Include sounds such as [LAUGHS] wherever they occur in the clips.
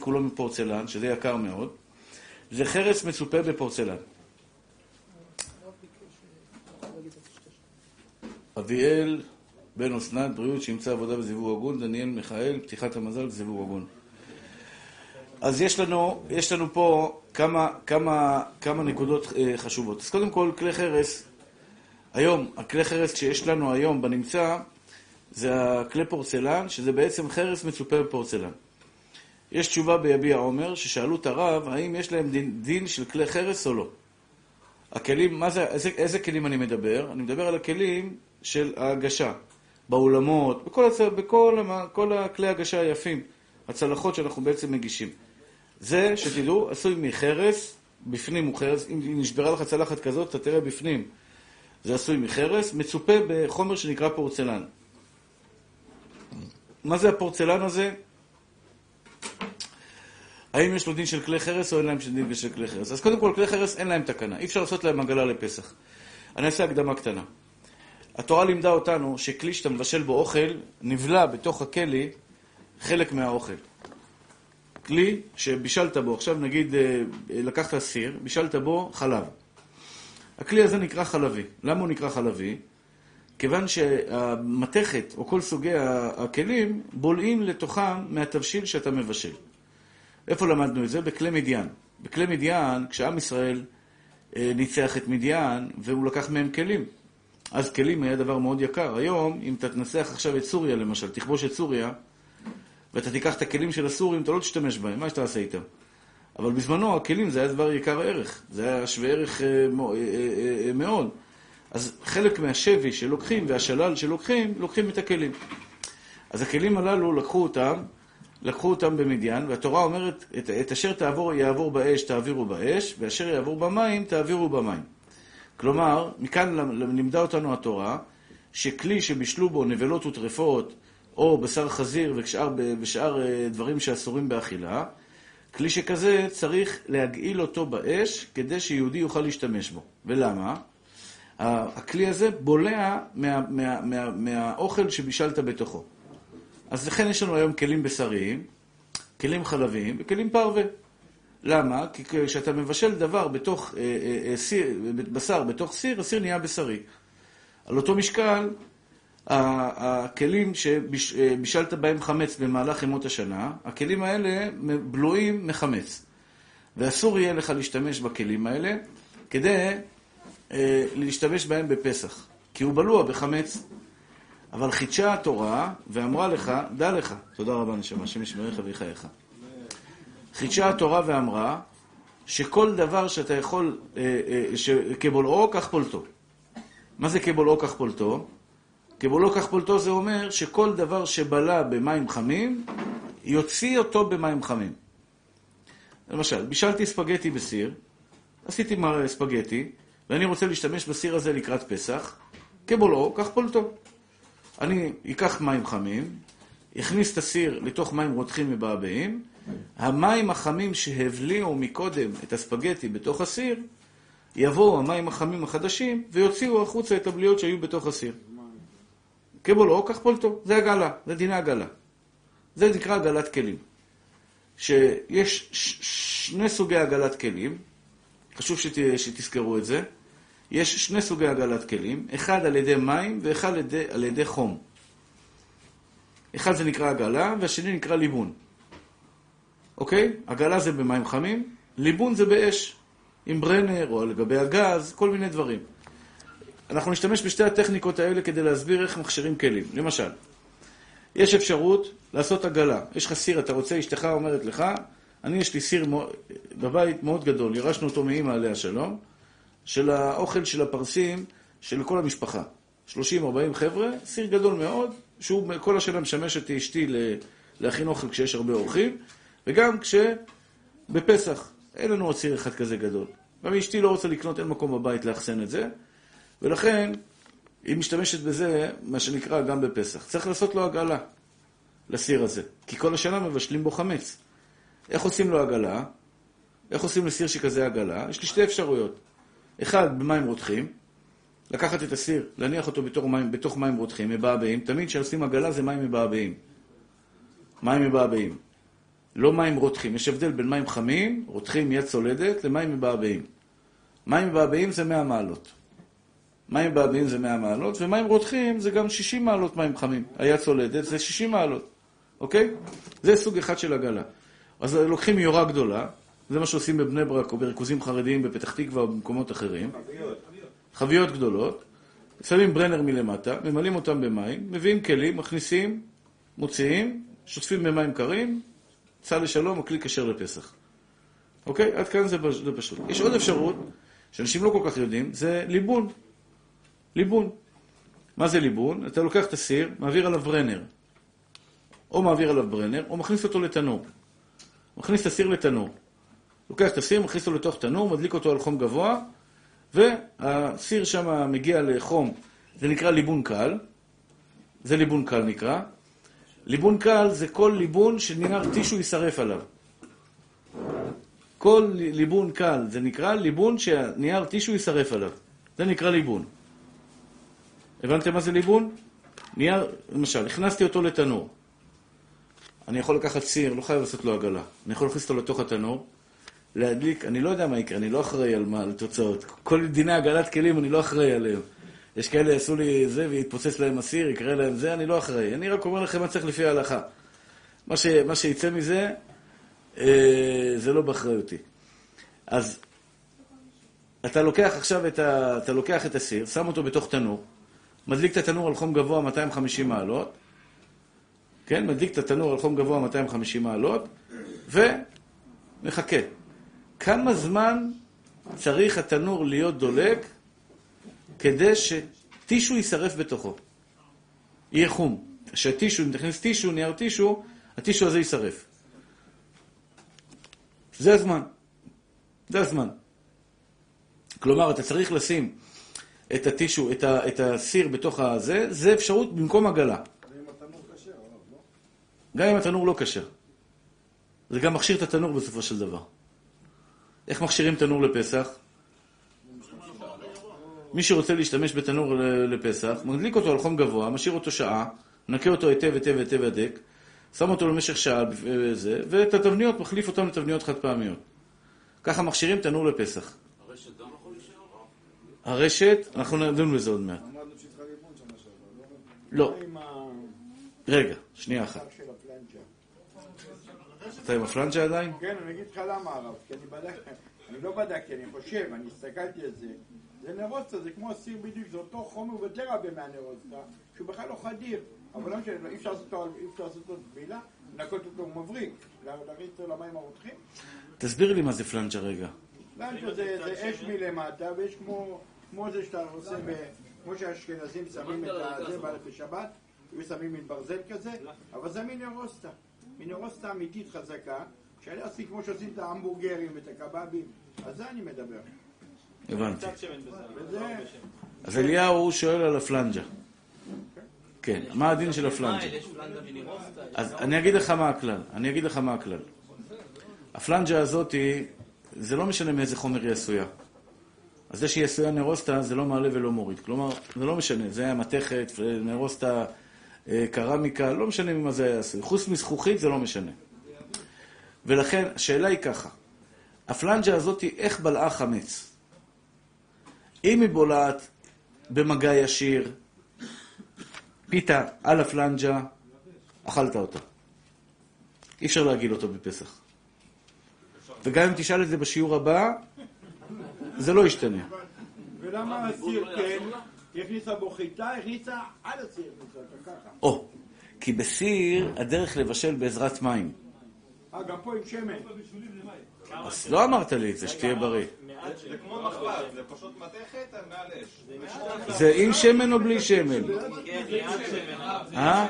כולו מפורצלן, שזה יקר מאוד. זה חרס מצופה בפורצלן. אביאל בן אסנת, בריאות, שימצא עבודה בזיווג הגון, דניאל מיכאל, פתיחת המזל, זיווג הגון. אז יש לנו, יש לנו פה כמה, כמה, כמה נקודות אה, חשובות. אז קודם כל, כלי חרס, היום, הכלי חרס שיש לנו היום בנמצא, זה הכלי פורצלן, שזה בעצם חרס מצופה בפורצלן. יש תשובה ביביע עומר, ששאלו את הרב, האם יש להם דין, דין של כלי חרס או לא. הכלים, מה זה, איזה, איזה כלים אני מדבר? אני מדבר על הכלים של ההגשה, באולמות, בכל, הצ... בכל כל הכלי ההגשה היפים, הצלחות שאנחנו בעצם מגישים. זה, שתדעו, עשוי מחרס, בפנים הוא חרס, אם נשברה לך צלחת כזאת, אתה תראה בפנים. זה עשוי מחרס, מצופה בחומר שנקרא פורצלן. מה זה הפורצלן הזה? האם יש לו דין של כלי חרס או אין להם דין של כלי חרס? אז קודם כל, כלי חרס אין להם תקנה, אי אפשר לעשות להם עגלה לפסח. אני אעשה הקדמה קטנה. התורה לימדה אותנו שכלי שאתה מבשל בו אוכל, נבלע בתוך הכלי חלק מהאוכל. כלי שבישלת בו, עכשיו נגיד אה, לקחת סיר, בישלת בו חלב. הכלי הזה נקרא חלבי. למה הוא נקרא חלבי? כיוון שהמתכת, או כל סוגי הכלים, בולעים לתוכם מהתבשיל שאתה מבשל. איפה למדנו את זה? בכלי מדיין. בכלי מדיין, כשעם ישראל אה, ניצח את מדיין, והוא לקח מהם כלים. אז כלים היה דבר מאוד יקר. היום, אם אתה תנסח עכשיו את סוריה למשל, תכבוש את סוריה, ואתה תיקח את הכלים של הסורים, אתה לא תשתמש בהם, מה שאתה עושה איתם? אבל בזמנו הכלים זה היה דבר יקר ערך, זה היה שווה ערך אה, אה, מאוד. אז חלק מהשבי שלוקחים והשלל שלוקחים, לוקחים את הכלים. אז הכלים הללו, לקחו אותם, לקחו אותם במדיין, והתורה אומרת, את, את אשר תעבור, יעבור באש, תעבירו באש, ואשר יעבור במים, תעבירו במים. כלומר, מכאן לימדה אותנו התורה, שכלי שבישלו בו נבלות וטרפות, או בשר חזיר ושאר, ושאר דברים שאסורים באכילה, כלי שכזה צריך להגעיל אותו באש כדי שיהודי יוכל להשתמש בו. ולמה? הכלי הזה בולע מה, מה, מה, מהאוכל שבישלת בתוכו. אז לכן יש לנו היום כלים בשריים, כלים חלביים וכלים פרווה. למה? כי כשאתה מבשל דבר בתוך אה, אה, אה, סיר, בשר בתוך סיר, הסיר נהיה בשרי. על אותו משקל, הכלים שבישלת בהם חמץ במהלך ימות השנה, הכלים האלה בלועים מחמץ. ואסור יהיה לך להשתמש בכלים האלה כדי להשתמש בהם בפסח, כי הוא בלוע בחמץ. אבל חידשה התורה ואמרה לך, דע לך, תודה רבה נשמה, השם ישמריך ויחייך. חידשה התורה ואמרה שכל דבר שאתה יכול, אה, אה, כבולעו, כך פולטו. מה זה כבולעו, כך פולטו? כבולעו, כך פולטו זה אומר שכל דבר שבלע במים חמים, יוציא אותו במים חמים. למשל, בישלתי ספגטי בסיר, עשיתי ספגטי, ואני רוצה להשתמש בסיר הזה לקראת פסח, כבולעו, כך פולטו. אני אקח מים חמים, אכניס את הסיר לתוך מים רותחים מבעבעים, המים החמים שהבליעו מקודם את הספגטי בתוך הסיר, יבואו המים החמים החדשים ויוציאו החוצה את הבליעות שהיו בתוך הסיר. כבולעו, כך פולטו. זה הגלה, זה דיני הגלה. זה נקרא הגלת כלים. שיש שני סוגי הגלת כלים, חשוב שת, שתזכרו את זה. יש שני סוגי הגלת כלים, אחד על ידי מים ואחד על ידי, על ידי חום. אחד זה נקרא הגלה והשני נקרא ליבון. אוקיי? הגלה זה במים חמים, ליבון זה באש, עם ברנר או על גבי הגז, כל מיני דברים. אנחנו נשתמש בשתי הטכניקות האלה כדי להסביר איך מכשירים כלים. למשל, יש אפשרות לעשות עגלה. יש לך סיר, אתה רוצה, אשתך אומרת לך, אני יש לי סיר בבית מאוד גדול, ירשנו אותו מאמא עליה שלום, של האוכל של הפרסים של כל המשפחה. 30-40 חבר'ה, סיר גדול מאוד, שהוא כל השנה משמש את אשתי להכין אוכל כשיש הרבה אורחים, וגם כשבפסח אין לנו עוד סיר אחד כזה גדול. גם אשתי לא רוצה לקנות, אין מקום בבית לאחסן את זה, ולכן היא משתמשת בזה, מה שנקרא, גם בפסח. צריך לעשות לו עגלה, לסיר הזה, כי כל השנה מבשלים בו חמץ. איך עושים לו עגלה? איך עושים לסיר שכזה עגלה? יש לי שתי אפשרויות. אחד, במים רותחים, לקחת את הסיר, להניח אותו בתוך מים, בתוך מים רותחים, מבעבעים. תמיד כשעושים עגלה זה מים מבעבעים. מים מבעבעים. לא מים רותחים. יש הבדל בין מים חמים, רותחים מיד צולדת, למים מבעבעים. מים מבעבעים זה 100 מעלות. מים מבעבעים זה 100 מעלות, ומים רותחים זה גם 60 מעלות מים חמים. היד צולדת זה 60 מעלות, אוקיי? זה סוג אחד של עגלה. אז לוקחים מיורה גדולה, זה מה שעושים בבני ברק או בריכוזים חרדיים בפתח תקווה או במקומות אחרים. חביות. חביות גדולות. שמים ברנר מלמטה, ממלאים אותם במים, מביאים כלים, מכניסים, מוציאים, שוטפים במים קרים, צא לשלום, הכלי כשר לפסח. אוקיי? עד כאן זה, פשוט. יש עוד אפשרות, שאנשים לא כל כך יודעים, זה ליבון. ליבון. מה זה ליבון? אתה לוקח את הסיר, מעביר עליו ברנר. או מעביר עליו ברנר, או מכניס אותו לתנור. מכניס את הסיר לתנור. לוקח את הסיר, מכניס אותו לתוך תנור, מדליק אותו על חום גבוה, והסיר שם מגיע לחום, זה נקרא ליבון קל. זה ליבון קל נקרא. ליבון קל זה כל ליבון שנייר טישו יישרף עליו. כל ליבון קל זה נקרא ליבון שנייר טישו יישרף עליו. זה נקרא ליבון. הבנתם מה זה ליבון? נייר, למשל, הכנסתי אותו לתנור. אני יכול לקחת סיר, לא חייב לעשות לו עגלה. אני יכול להכניס אותו לתוך התנור, להדליק, אני לא יודע מה יקרה, אני לא אחראי על מה, על תוצאות. כל דיני עגלת כלים אני לא אחראי עליהם. יש כאלה יעשו לי זה ויתפוצץ להם הסיר, יקרה להם זה, אני לא אחראי. אני רק אומר לכם מה צריך לפי ההלכה. מה, ש, מה שיצא מזה, אה, זה לא באחריותי. אז אתה לוקח עכשיו את, ה, אתה לוקח את הסיר, שם אותו בתוך תנור, מדליק את התנור על חום גבוה 250 מעלות, כן, מדליק את התנור על חום גבוה 250 מעלות, ומחכה. כמה זמן צריך התנור להיות דולק כדי שטישו יישרף בתוכו? יהיה חום. כשטישו, אם תכניס טישו, נייר טישו, הטישו הזה יישרף. זה הזמן. זה הזמן. כלומר, אתה צריך לשים את הטישו, את, ה, את הסיר בתוך הזה, זה אפשרות במקום עגלה. גם אם התנור לא כשר. זה גם מכשיר את התנור בסופו של דבר. איך מכשירים תנור לפסח? מי שרוצה להשתמש בתנור לפסח, מדליק אותו על חום גבוה, משאיר אותו שעה, נקה אותו היטב היטב היטב הדק, שם אותו למשך שעה, וזה, ואת התבניות מחליף אותן לתבניות חד פעמיות. ככה מכשירים תנור לפסח. הרשת גם יכול להישאר? הרשת, אנחנו נדון בזה עוד מעט. לא. רגע, שנייה אחת. אתה עם הפלנג'ה עדיין? כן, אני אגיד לך למה הרב, כי אני בדק, אני לא בדקתי, אני חושב, אני הסתכלתי על זה. זה נרוסטה, זה כמו סיר בדיוק, זה אותו חומר יותר הרבה מהנרוסטה, שהוא בכלל לא חדיר, אבל לא משנה, אי אפשר לעשות אותו טבילה, לנקות אותו מבריק, להריץ אותו למים הרותחים. תסביר לי מה זה פלנג'ה רגע. פלנג'ה זה אש מלמטה, ויש כמו זה שאתה עושה, כמו שהאשכנזים שמים את זה בשבת, היו שמים מין ברזל כזה, אבל זה מין נרוסטה. מנרוסטה אמיתית חזקה, שאני עושים כמו שעושים את ההמבורגרים ואת הקבבים, על זה אני מדבר. הבנתי. אז אליהו שואל על הפלנג'ה. כן, מה הדין של הפלנג'ה? אז אני אגיד לך מה הכלל. אני אגיד לך מה הכלל. הפלנג'ה הזאתי, זה לא משנה מאיזה חומר היא עשויה. אז זה שהיא עשויה נרוסטה, זה לא מעלה ולא מוריד. כלומר, זה לא משנה, זה היה מתכת, נרוסטה אה, קרמיקה, לא משנה ממה זה היה עשוי. חוץ מזכוכית זה לא משנה. ולכן, השאלה היא ככה, הפלנג'ה הזאת, איך בלעה חמץ? אם היא בולעת במגע ישיר, פיתה על הפלנג'ה, אכלת אותה. אי אפשר להגיל אותו בפסח. וגם אם תשאל את זה בשיעור הבא, זה לא ישתנה. ולמה הסיר כן? הכניסה בו חיטה, הכניסה על הסיר, ככה. או, כי בסיר הדרך לבשל בעזרת מים. אה, גם פה עם שמן. אז לא אמרת לי את זה, שתהיה בריא. זה כמו מחבת, זה פשוט מתכת מעל אש. זה עם שמן או בלי שמן? אה?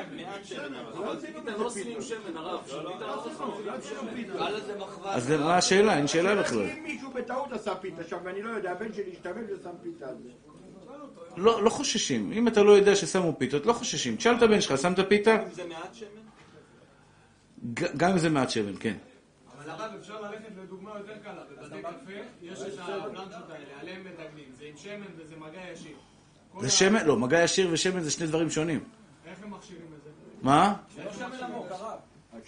אז מה השאלה? אין שאלה בכלל. אם מישהו בטעות עשה פיתה שם, ואני לא יודע, הבן שלי השתמש ושם פיתה על זה. לא, לא חוששים. אם אתה לא יודע ששמו פיתות, לא חוששים. תשאל את הבן שלך, שמת פיתה? אם זה מעט שמן? גם אם זה מעט שמן, כן. אבל הרב, אפשר ללכת לדוגמה יותר קלה. בבתי קפה יש את הפלנצ'ות האלה, עליהם מדגמים. זה עם שמן וזה מגע ישיר. זה שמן? לא, מגע ישיר ושמן זה שני דברים שונים. איך הם מכשירים את זה? מה? זה לא שמן עמוק, הרב.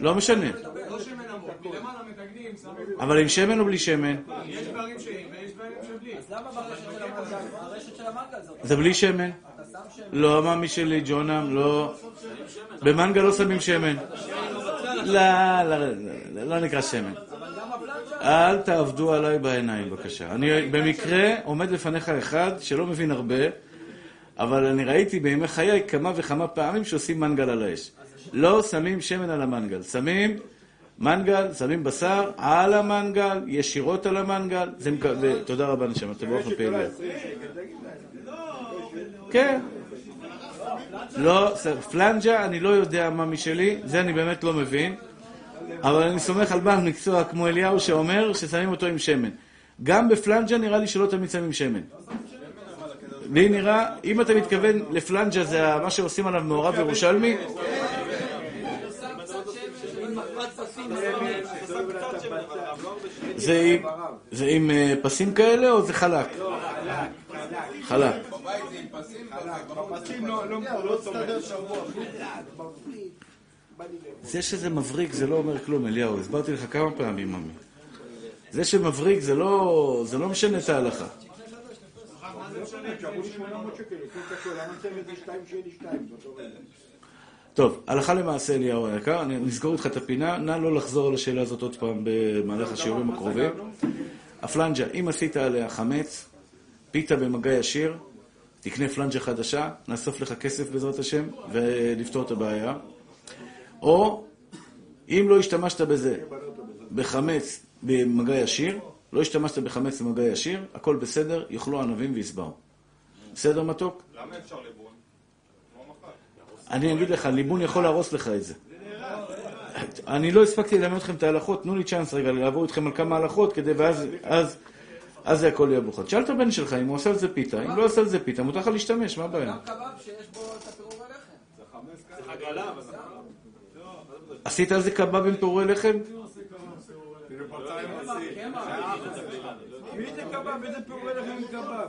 לא משנה. לא שמן עמוק, מלמעלה מתגנים, שמים... אבל עם שמן או בלי שמן? יש דברים ויש דברים שבלי. אז למה ברשת של המנגל? הרשת של המנגל זאת. זה בלי שמן? לא, מאמי שלי, ג'ונם, לא. במנגל לא שמים שמן. לא, לא, לא, לא נקרא שמן. אל תעבדו עליי בעיניים, בבקשה. אני במקרה עומד לפניך אחד שלא מבין הרבה, אבל אני ראיתי בימי חיי כמה וכמה פעמים שעושים מנגל על האש. לא שמים שמן על המנגל, שמים מנגל, שמים בשר על המנגל, ישירות על המנגל. תודה רבה, נשמה, תבוא לך פעילות. כן. לא, ס- פלנג'ה, אני לא יודע מה משלי, זה אני באמת לא מבין, אבל אני סומך על בעל מקצוע כמו אליהו שאומר ששמים אותו עם שמן. גם בפלנג'ה נראה לי שלא תמיד שמים שמן. לי נראה, אם אתה מתכוון לפלנג'ה זה מה שעושים עליו מעורב ירושלמי, זה עם- זה אה, פסים כאלה או זה חלק? חלק. בפסים לא, לא, לא סומך. זה שזה מבריק זה לא אומר כלום, אליהו, הסברתי לך כמה פעמים, ממי. זה שמבריק זה לא, זה לא משנה את ההלכה. טוב, הלכה למעשה, אליהו היקר, אני נסגור איתך את הפינה, נא לא לחזור על השאלה הזאת עוד פעם במהלך השיעורים הקרובים. הפלנג'ה, אם עשית עליה חמץ, פיתה במגע ישיר, תקנה פלנג'ה חדשה, נאסוף לך כסף בעזרת השם, ולפתור את הבעיה. או, אם לא השתמשת בזה בחמץ במגע ישיר, לא השתמשת בחמץ במגע ישיר, הכל בסדר, יאכלו ענבים ויסברו. בסדר, מתוק? למה אפשר ליבון? אני אגיד לך, ליבון יכול להרוס לך את זה. אני לא הספקתי ללמד אתכם את ההלכות, תנו לי צ'אנס רגע לעבור איתכם על כמה הלכות, כדי ואז אז, אז זה הכל יהיה מוכן. שאל את הבן שלך אם הוא עושה על זה פיתה, אם לא עושה על זה פיתה, מותר לך להשתמש, מה הבעיה? גם קבב שיש בו את הפירורי לחם. עשית על זה קבב עם פירורי לחם? מי זה קבב? איזה פירורי לכם עם קבב?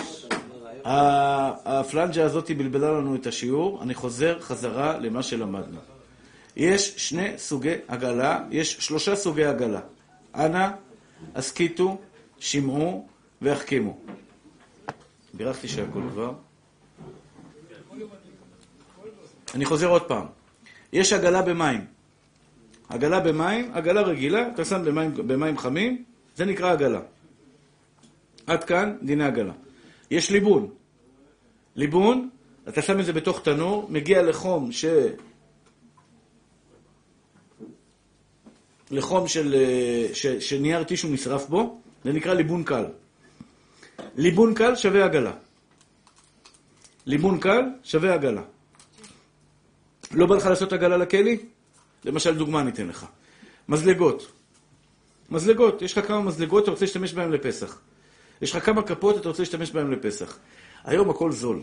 הפלנג'ה הזאת בלבלה לנו את השיעור, אני חוזר חזרה למה שלמדנו. יש שני סוגי עגלה, יש שלושה סוגי עגלה. אנא, הסכיתו, שמעו והחכימו. בירכתי שהכל כבר. אני חוזר עוד פעם. יש עגלה במים. עגלה במים, עגלה רגילה, אתה שם במים, במים חמים, זה נקרא עגלה. עד כאן דיני עגלה. יש ליבון. ליבון, אתה שם את זה בתוך תנור, מגיע לחום ש... לחום של... ש... שנייר טישו נשרף בו, זה נקרא ליבון קל. ליבון קל שווה עגלה. ליבון קל שווה עגלה. לא בא לך לעשות עגלה לכלי? למשל, דוגמה אני אתן לך. מזלגות. מזלגות, יש לך כמה מזלגות, אתה רוצה להשתמש בהן לפסח. יש לך כמה כפות, אתה רוצה להשתמש בהן לפסח. היום הכל זול.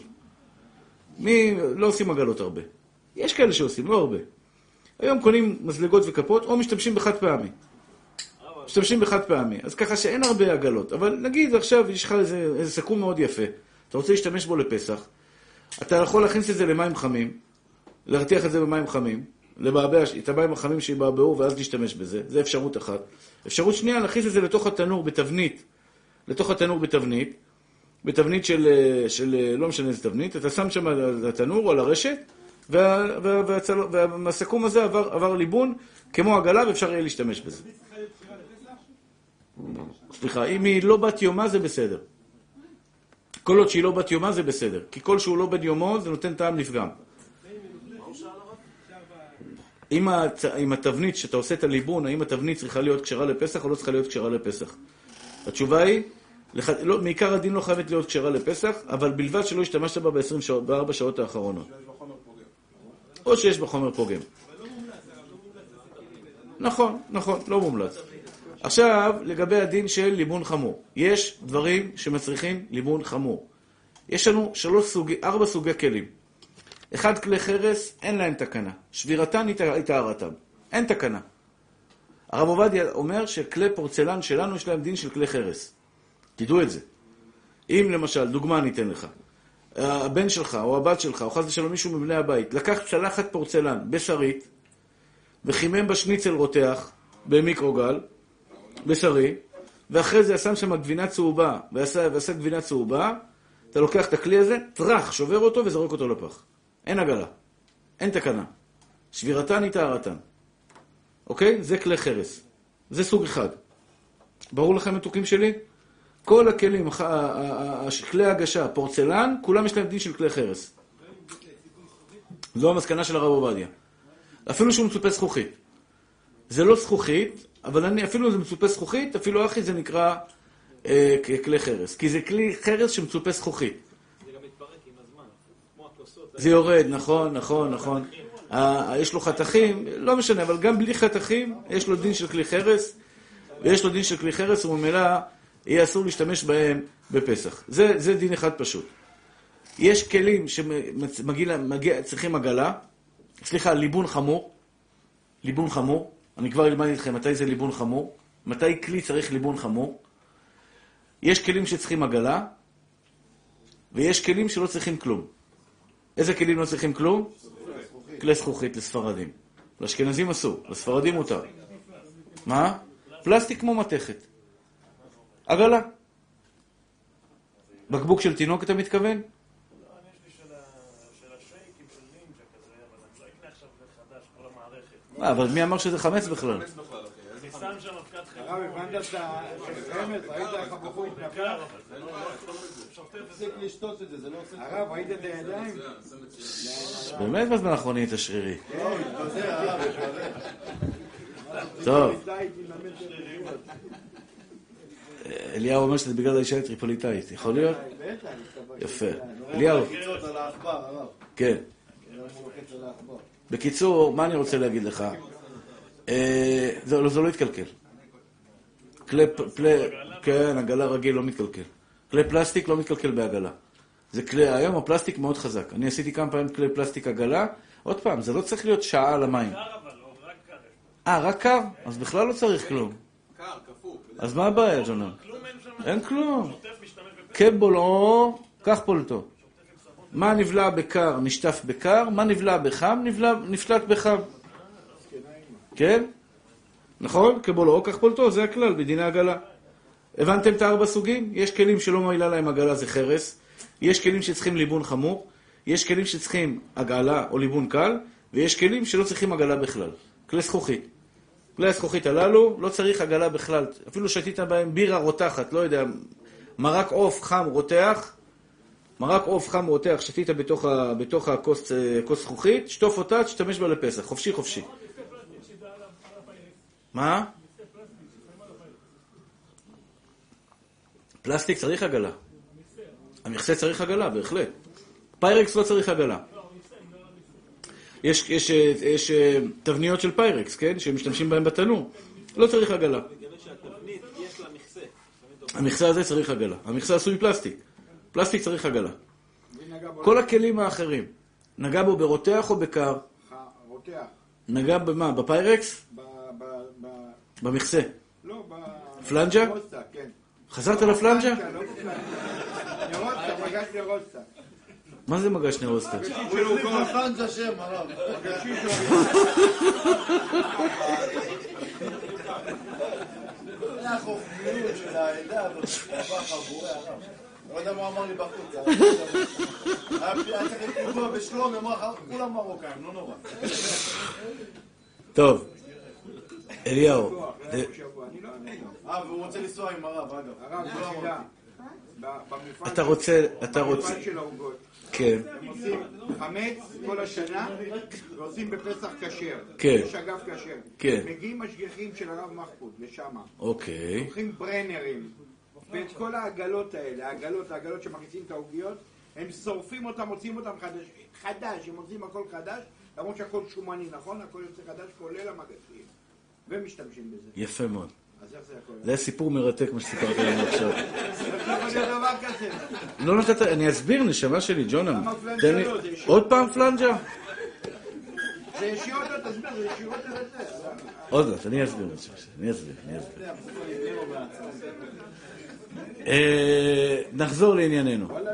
מי... לא עושים עגלות הרבה. יש כאלה שעושים, לא הרבה. היום קונים מזלגות וכפות, או משתמשים בחד פעמי. משתמשים בחד פעמי. אז ככה שאין הרבה עגלות. אבל נגיד עכשיו יש לך איזה, איזה סכו"ם מאוד יפה, אתה רוצה להשתמש בו לפסח, אתה יכול להכניס את זה למים חמים, להרתיח את זה במים חמים, לבעבע את המים החמים שיבעבעו ואז להשתמש בזה, זה אפשרות אחת. אפשרות שנייה, להכניס את זה לתוך התנור בתבנית, לתוך התנור בתבנית, בתבנית של, אה, של אה, לא משנה איזה תבנית, אתה שם שם על התנור או על הרשת, והסכו"ם הזה עבר, עבר ליבון כמו עגלה ואפשר יהיה להשתמש בזה. סליחה, אם היא לא בת יומה זה בסדר. כל עוד שהיא לא בת יומה זה בסדר. כי כל שהוא לא בן יומו זה נותן טעם לפגם. אם התבנית שאתה עושה את הליבון, האם התבנית צריכה להיות כשרה לפסח או לא צריכה להיות כשרה לפסח? התשובה היא, לח... לא, מעיקר הדין לא חייבת להיות כשרה לפסח, אבל בלבד שלא השתמשת בה ב-24 שעות האחרונות. או שיש בה חומר פוגם. נכון, נכון, לא מומלץ. עכשיו, לגבי הדין של ליבון חמור. יש דברים שמצריכים ליבון חמור. יש לנו שלוש סוגי, ארבע סוגי כלים. אחד, כלי חרס, אין להם תקנה. שבירתן היא טהרתם. אין תקנה. הרב עובדיה אומר שכלי פורצלן שלנו יש להם דין של כלי חרס. תדעו את זה. אם למשל, דוגמה אני אתן לך, הבן שלך או הבת שלך, או חס ושלום מישהו מבני הבית, לקח צלחת פורצלן בשרית, וחימם בשניצל רותח, במיקרוגל, בשרי, ואחרי זה שם שם גבינה צהובה, ועשה, ועשה גבינה צהובה, אתה לוקח את הכלי הזה, טראח, שובר אותו וזורק אותו לפח. אין עגלה. אין תקנה. שבירתן היא טהרתן. אוקיי? זה כלי חרס. זה סוג אחד. ברור לכם, מתוקים שלי? כל הכלים, כלי הגשה, פורצלן, כולם יש להם דין של כלי חרס. זו המסקנה של הרב עובדיה. אפילו שהוא מצופה זכוכית. זה לא זכוכית, אבל אני, אפילו אם זה מצופה זכוכית, אפילו אחי זה נקרא אה, כלי חרס. כי זה כלי חרס שמצופה זכוכית. זה גם מתפרק עם הזמן, כמו הכוסות. זה יורד, נכון, נכון, נכון. יש לו חתכים, לא משנה, אבל גם בלי חתכים, יש לו דין של כלי חרס, ויש לו דין של כלי חרס, וממילא יהיה אסור להשתמש בהם בפסח. זה, זה דין אחד פשוט. יש כלים שצריכים עגלה, סליחה, ליבון חמור, ליבון חמור, אני כבר אלמד איתכם מתי זה ליבון חמור, מתי כלי צריך ליבון חמור. יש כלים שצריכים עגלה, ויש כלים שלא צריכים כלום. איזה כלים לא צריכים כלום? כלי זכוכית לספרדים. לאשכנזים אסור, לספרדים מותר. מה? פלסטיק כמו מתכת. עגלה. בקבוק של תינוק אתה מתכוון? אה, אבל מי אמר שזה חמץ בכלל? הרב, הבנת את הרמז? ראית איך הבחור התנפח? תפסיק לשתות את זה, זה לא עושה... הרב, ראית את הידיים? באמת בזמן האחרון נהיית שרירי. כן. טוב. אליהו אומר שזה בגלל האישה הטריפוליטאית, יכול להיות? יפה. אליהו, כן. בקיצור, מה אני רוצה להגיד לך? אה, זה לא- זה לא יתקלקל. כלי, פ- פלי- כן, עגלה רגיל לא מתקלקל. כלי פלסטיק לא מתקלקל בעגלה. זה כלי, היום הפלסטיק מאוד חזק. אני עשיתי כמה פעמים כלי פלסטיק עגלה. עוד פעם, זה לא צריך להיות שעה על המים. אה, רק קר? אז בכלל לא צריך כלום. קר, קפוא. אז מה הבעיה, ג'ונן? אין כלום. קבול או, קח פולטו. מה נבלע בקר נשטף בקר, מה נבלע בחם נבלע, נפלט בחם. כן? נכון? קבול או, קח פולטו, זה הכלל בדיני עגלה. הבנתם את הארבע סוגים? יש כלים שלא מועילה להם עגלה, זה חרס. יש כלים שצריכים ליבון חמור. יש כלים שצריכים עגלה או ליבון קל. ויש כלים שלא צריכים עגלה בכלל. כלי זכוכית. כלי הזכוכית הללו, לא צריך עגלה בכלל. אפילו שתית בהם בירה רותחת, לא יודע, מרק עוף חם רותח, מרק עוף חם רותח, שתית בתוך, הכוס אה, זכוכית, שטוף אותה, תשתמש בה לפסח, חופשי חופשי. מה? פלסטיק צריך הגעלה. המכסה צריך הגעלה, בהחלט. פיירקס לא צריך הגעלה. יש, יש, אה, יש אה, תבניות של פיירקס, כן? שמשתמשים בהם בתנור. לא צריך הגעלה. יש. המכסה הזה צריך הגעלה. המכסה עשוי פלסטיק. פלסטיק צריך הגעלה. כל הכלים האחרים, נגע בו ברותח או בקר? רותח. נגע במה? בפיירקס? במכסה. לא, ב... פלנג'ה? כן. חזרת לפלנג'ה? לא. [LAUGHS] מה זה מגש נרוסטה? [LAUGHS] לא יודע מה אמר לי בחוץ. היה היה צריך פיגוע בשלומי, אמר לך, כולם מרוקאים, לא נורא. טוב, אה, והוא רוצה לנסוע עם הרב, אגב. הרב, לא אמרתי. שאלה. ב- במפעל אתה רוצה, אתה רוצה. כן, הם עושים חמץ כל השנה, ועושים בפסח כשר. כן. יש אגף כשר. כן. מגיעים משגיחים של הרב מחפוד לשם. אוקיי, לוקחים ברנרים. ואת כל העגלות האלה, העגלות, העגלות שמכניסים את העוגיות, הם שורפים אותם, מוציאים אותם חדש. חדש, הם מוציאים הכל חדש, למרות שהכל שומני, נכון? הכל יוצא חדש, כולל המגשים. ומשתמשים בזה. יפה מאוד. זה היה סיפור מרתק מה שסיפרת לנו עכשיו. לא נתת, אני אסביר, נשמה שלי, ג'ונם. לא? עוד פעם פלנג'ה? זה ישירות, לא תסביר, זה ישירות אל זה. עוד מעט, אני אסביר, אני אסביר, אני אסביר. אה, נחזור לענייננו. לא.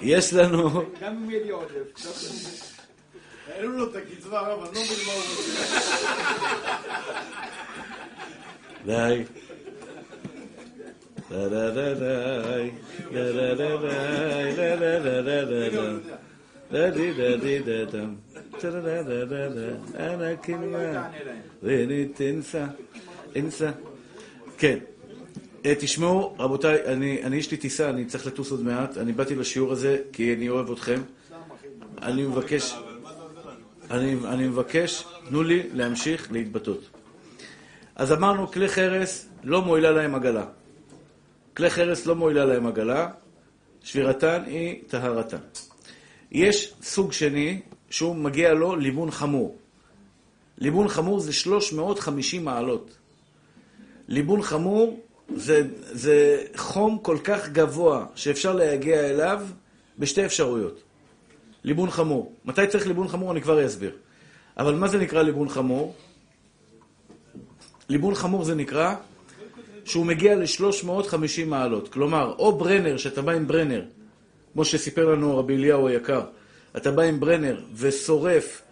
יש לנו... גם אם יהיה לי עודף. העלו לו את הקצבה, הרב, אני לא מבין מה הוא רוצה. די. דה דה דה די. דה דה דה די. דה דה דה דה דה דה. דה די דה די דה דם. דה דה דה דה דה. אנא קניה. ונתנסה. אנסה. כן. אה, תשמעו, רבותיי, אני יש לי טיסה, אני צריך לטוס עוד מעט. אני באתי לשיעור הזה כי אני אוהב אתכם. אני מבקש, אני, אני מבקש, תנו לי להמשיך להתבטאות. אז אמרנו, כלי חרס לא מועילה להם עגלה. כלי חרס לא מועילה להם עגלה, שבירתן היא טהרתן. יש סוג שני, שהוא מגיע לו ליבון חמור. ליבון חמור זה 350 מעלות. ליבון חמור זה, זה חום כל כך גבוה שאפשר להגיע אליו בשתי אפשרויות. ליבון חמור. מתי צריך ליבון חמור? אני כבר אסביר. אבל מה זה נקרא ליבון חמור? ליבון חמור זה נקרא שהוא מגיע ל-350 מעלות. כלומר, או ברנר, שאתה בא עם ברנר, כמו שסיפר לנו רבי אליהו היקר, אתה בא עם ברנר ושורף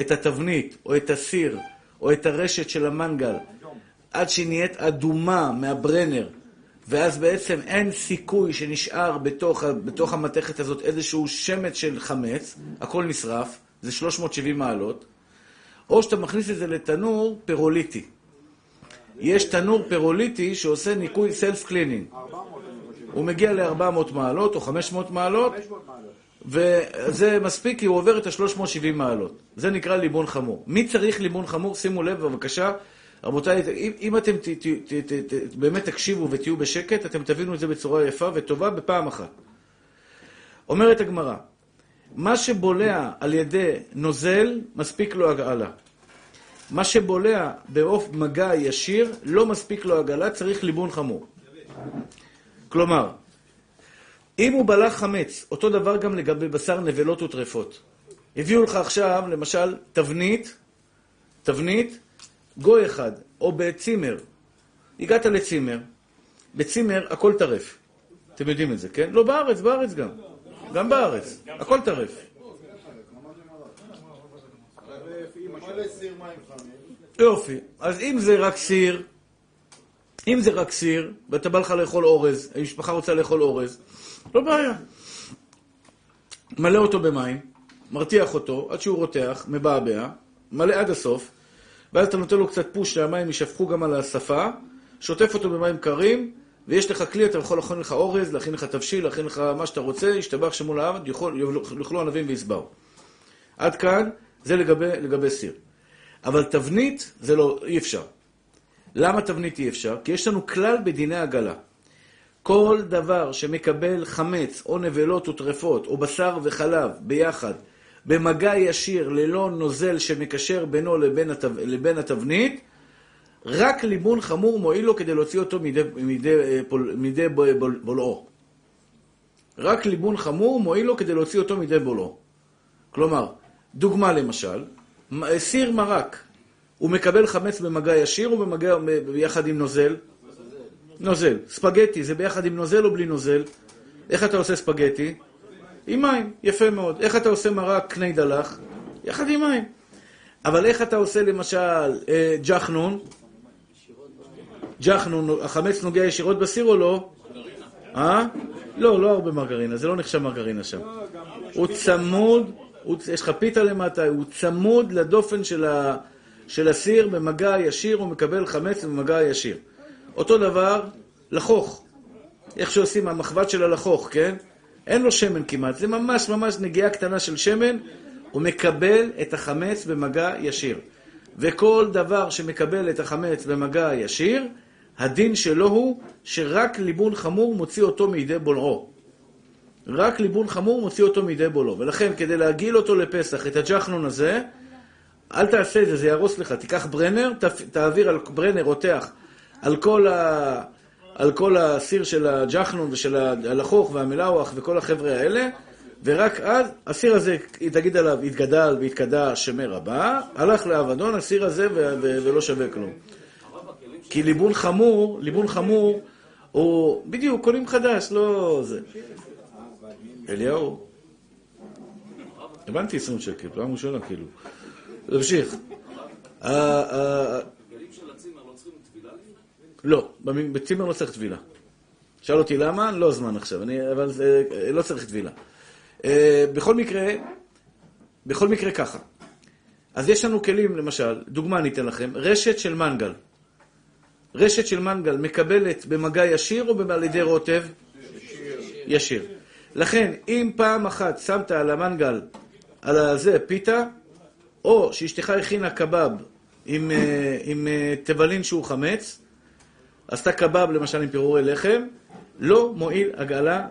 את התבנית, או את הסיר, או את הרשת של המנגל, עד שהיא נהיית אדומה מהברנר, ואז בעצם אין סיכוי שנשאר בתוך, בתוך המתכת הזאת איזשהו שמץ של חמץ, הכל נשרף, זה 370 מעלות, או שאתה מכניס את זה לתנור פירוליטי. יש תנור פירוליטי שעושה ניקוי self cleaning. 400 אני חושב. הוא מגיע ל-400 מעלות או 500 מעלות, 500 מעלות. וזה מספיק כי הוא עובר את ה-370 מעלות. זה נקרא ליבון חמור. מי צריך ליבון חמור? שימו לב בבקשה. רבותיי, אם, אם אתם ת, ת, ת, ת, ת, באמת תקשיבו ותהיו בשקט, אתם תבינו את זה בצורה יפה וטובה בפעם אחת. אומרת הגמרא, מה שבולע על ידי נוזל, מספיק לו הגעלה. מה שבולע בעוף מגע ישיר, לא מספיק לו הגעלה, צריך ליבון חמור. כלומר, אם הוא בלע חמץ, אותו דבר גם לגבי בשר נבלות וטרפות. הביאו לך עכשיו, למשל, תבנית, תבנית, גוי אחד, או בצימר. הגעת לצימר, בצימר הכל טרף. אתם יודעים את זה, כן? לא בארץ, בארץ גם. גם בארץ, הכל טרף. יופי. אז אם זה רק סיר, אם זה רק סיר, ואתה בא לך לאכול אורז, המשפחה רוצה לאכול אורז, לא בעיה. מלא אותו במים, מרתיח אותו עד שהוא רותח, מבעבע, מלא עד הסוף, ואז אתה נותן לו קצת פוש שהמים יישפכו גם על השפה, שוטף אותו במים קרים, ויש לך כלי, אתה יכול להכין לך אורז, להכין לך תבשיל, להכין לך מה שאתה רוצה, ישתבח שמול העבד, יאכלו ענבים ויסברו. עד כאן, זה לגבי, לגבי סיר. אבל תבנית, זה לא, אי אפשר. למה תבנית אי אפשר? כי יש לנו כלל בדיני עגלה. כל דבר שמקבל חמץ, או נבלות וטרפות, או בשר וחלב ביחד, במגע ישיר ללא נוזל שמקשר בינו לבין, התב... לבין התבנית, רק ליבון חמור מועיל לו כדי להוציא אותו מידי, מידי, אה, פול... מידי בול... בול... בולעו. רק ליבון חמור מועיל לו כדי להוציא אותו מידי בולעו. כלומר, דוגמה למשל, מ- סיר מרק, הוא מקבל חמץ במגע ישיר או במגע ביחד עם נוזל? נוזל. ספגטי, זה ביחד עם נוזל או בלי נוזל? איך אתה עושה ספגטי? עם מים, יפה מאוד. איך אתה עושה מרק קני דלח? יחד עם מים. אבל איך אתה עושה למשל אה, ג'חנון? ג'חנון, החמץ נוגע ישירות בסיר או לא? אה? לא, לא הרבה מרגרינה, זה לא נחשב מרגרינה שם. הוא צמוד, הוא, יש לך פיתה למטה, הוא צמוד לדופן של, ה, של הסיר במגע ישיר, הוא מקבל חמץ במגע ישיר. אותו דבר, לחוך. איך שעושים המחבת של הלחוך, כן? אין לו שמן כמעט, זה ממש ממש נגיעה קטנה של שמן, הוא מקבל את החמץ במגע ישיר. וכל דבר שמקבל את החמץ במגע ישיר, הדין שלו הוא שרק ליבון חמור מוציא אותו מידי בולעו. רק ליבון חמור מוציא אותו מידי בולעו. ולכן, כדי להגעיל אותו לפסח, את הג'חנון הזה, אל תעשה את זה, זה יהרוס לך. תיקח ברנר, תעביר על ברנר רותח על כל, ה... על כל הסיר של הג'חנון ושל הלחוך והמלאוח וכל החבר'ה האלה, ורק אז הסיר הזה, תגיד עליו, התגדל והתקדע שמי רבה, הלך לאבדון, הסיר הזה. ולא שווה כלום. כי ליבון חמור, ליבון חמור, הוא, בדיוק, קונים חדש, לא זה. אליהו, הבנתי 20 שקל, פעם ראשונה כאילו. תמשיך. הצימר לא צריכים טבילה? לא, בצימר לא צריך טבילה. שאל אותי למה? לא זמן עכשיו, אני, אבל זה, לא צריך טבילה. אה, בכל מקרה, בכל מקרה ככה. אז יש לנו כלים, למשל, דוגמה אני אתן לכם, רשת של מנגל. רשת של מנגל מקבלת במגע ישיר או על ידי רוטב? ישיר. לכן, אם פעם אחת שמת על המנגל, על הזה, פיתה, או שאשתך הכינה קבב עם, אה, עם אה, תבלין שהוא חמץ, עשתה קבב למשל עם פירורי לחם, לא מועיל הגעלה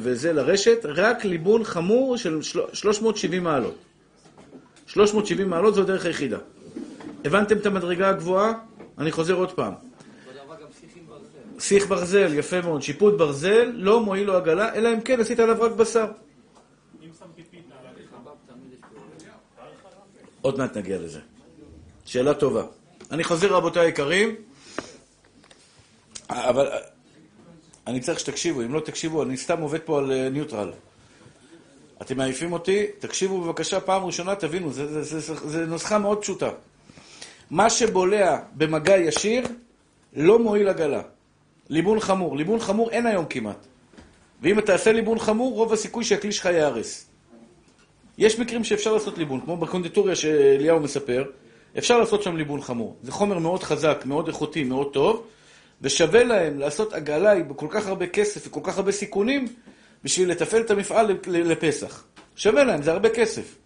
וזה לרשת, רק ליבון חמור של של- 370 מעלות. 370 מעלות זו הדרך היחידה. הבנתם את המדרגה הגבוהה? אני חוזר עוד פעם. שיח ברזל, יפה מאוד. שיפוט ברזל, לא מועיל לו עגלה, אלא אם כן עשית עליו רק בשר. חב"ב תמיד יש פה... עוד מעט נגיע לזה. שאלה טובה. אני חוזר, רבותיי היקרים, אבל אני צריך שתקשיבו, אם לא תקשיבו, אני סתם עובד פה על אה, ניוטרל. אתם מעייפים אותי? תקשיבו בבקשה פעם ראשונה, תבינו, זה נוסחה מאוד פשוטה. מה שבולע במגע ישיר, לא מועיל עגלה. ליבון חמור. ליבון חמור אין היום כמעט. ואם אתה תעשה ליבון חמור, רוב הסיכוי שהכלי שלך ייהרס. יש מקרים שאפשר לעשות ליבון, כמו בקונדיטוריה שאליהו מספר, אפשר לעשות שם ליבון חמור. זה חומר מאוד חזק, מאוד איכותי, מאוד טוב, ושווה להם לעשות עגלה בכל כך הרבה כסף וכל כך הרבה סיכונים, בשביל לתפעל את המפעל לפסח. שווה להם, זה הרבה כסף.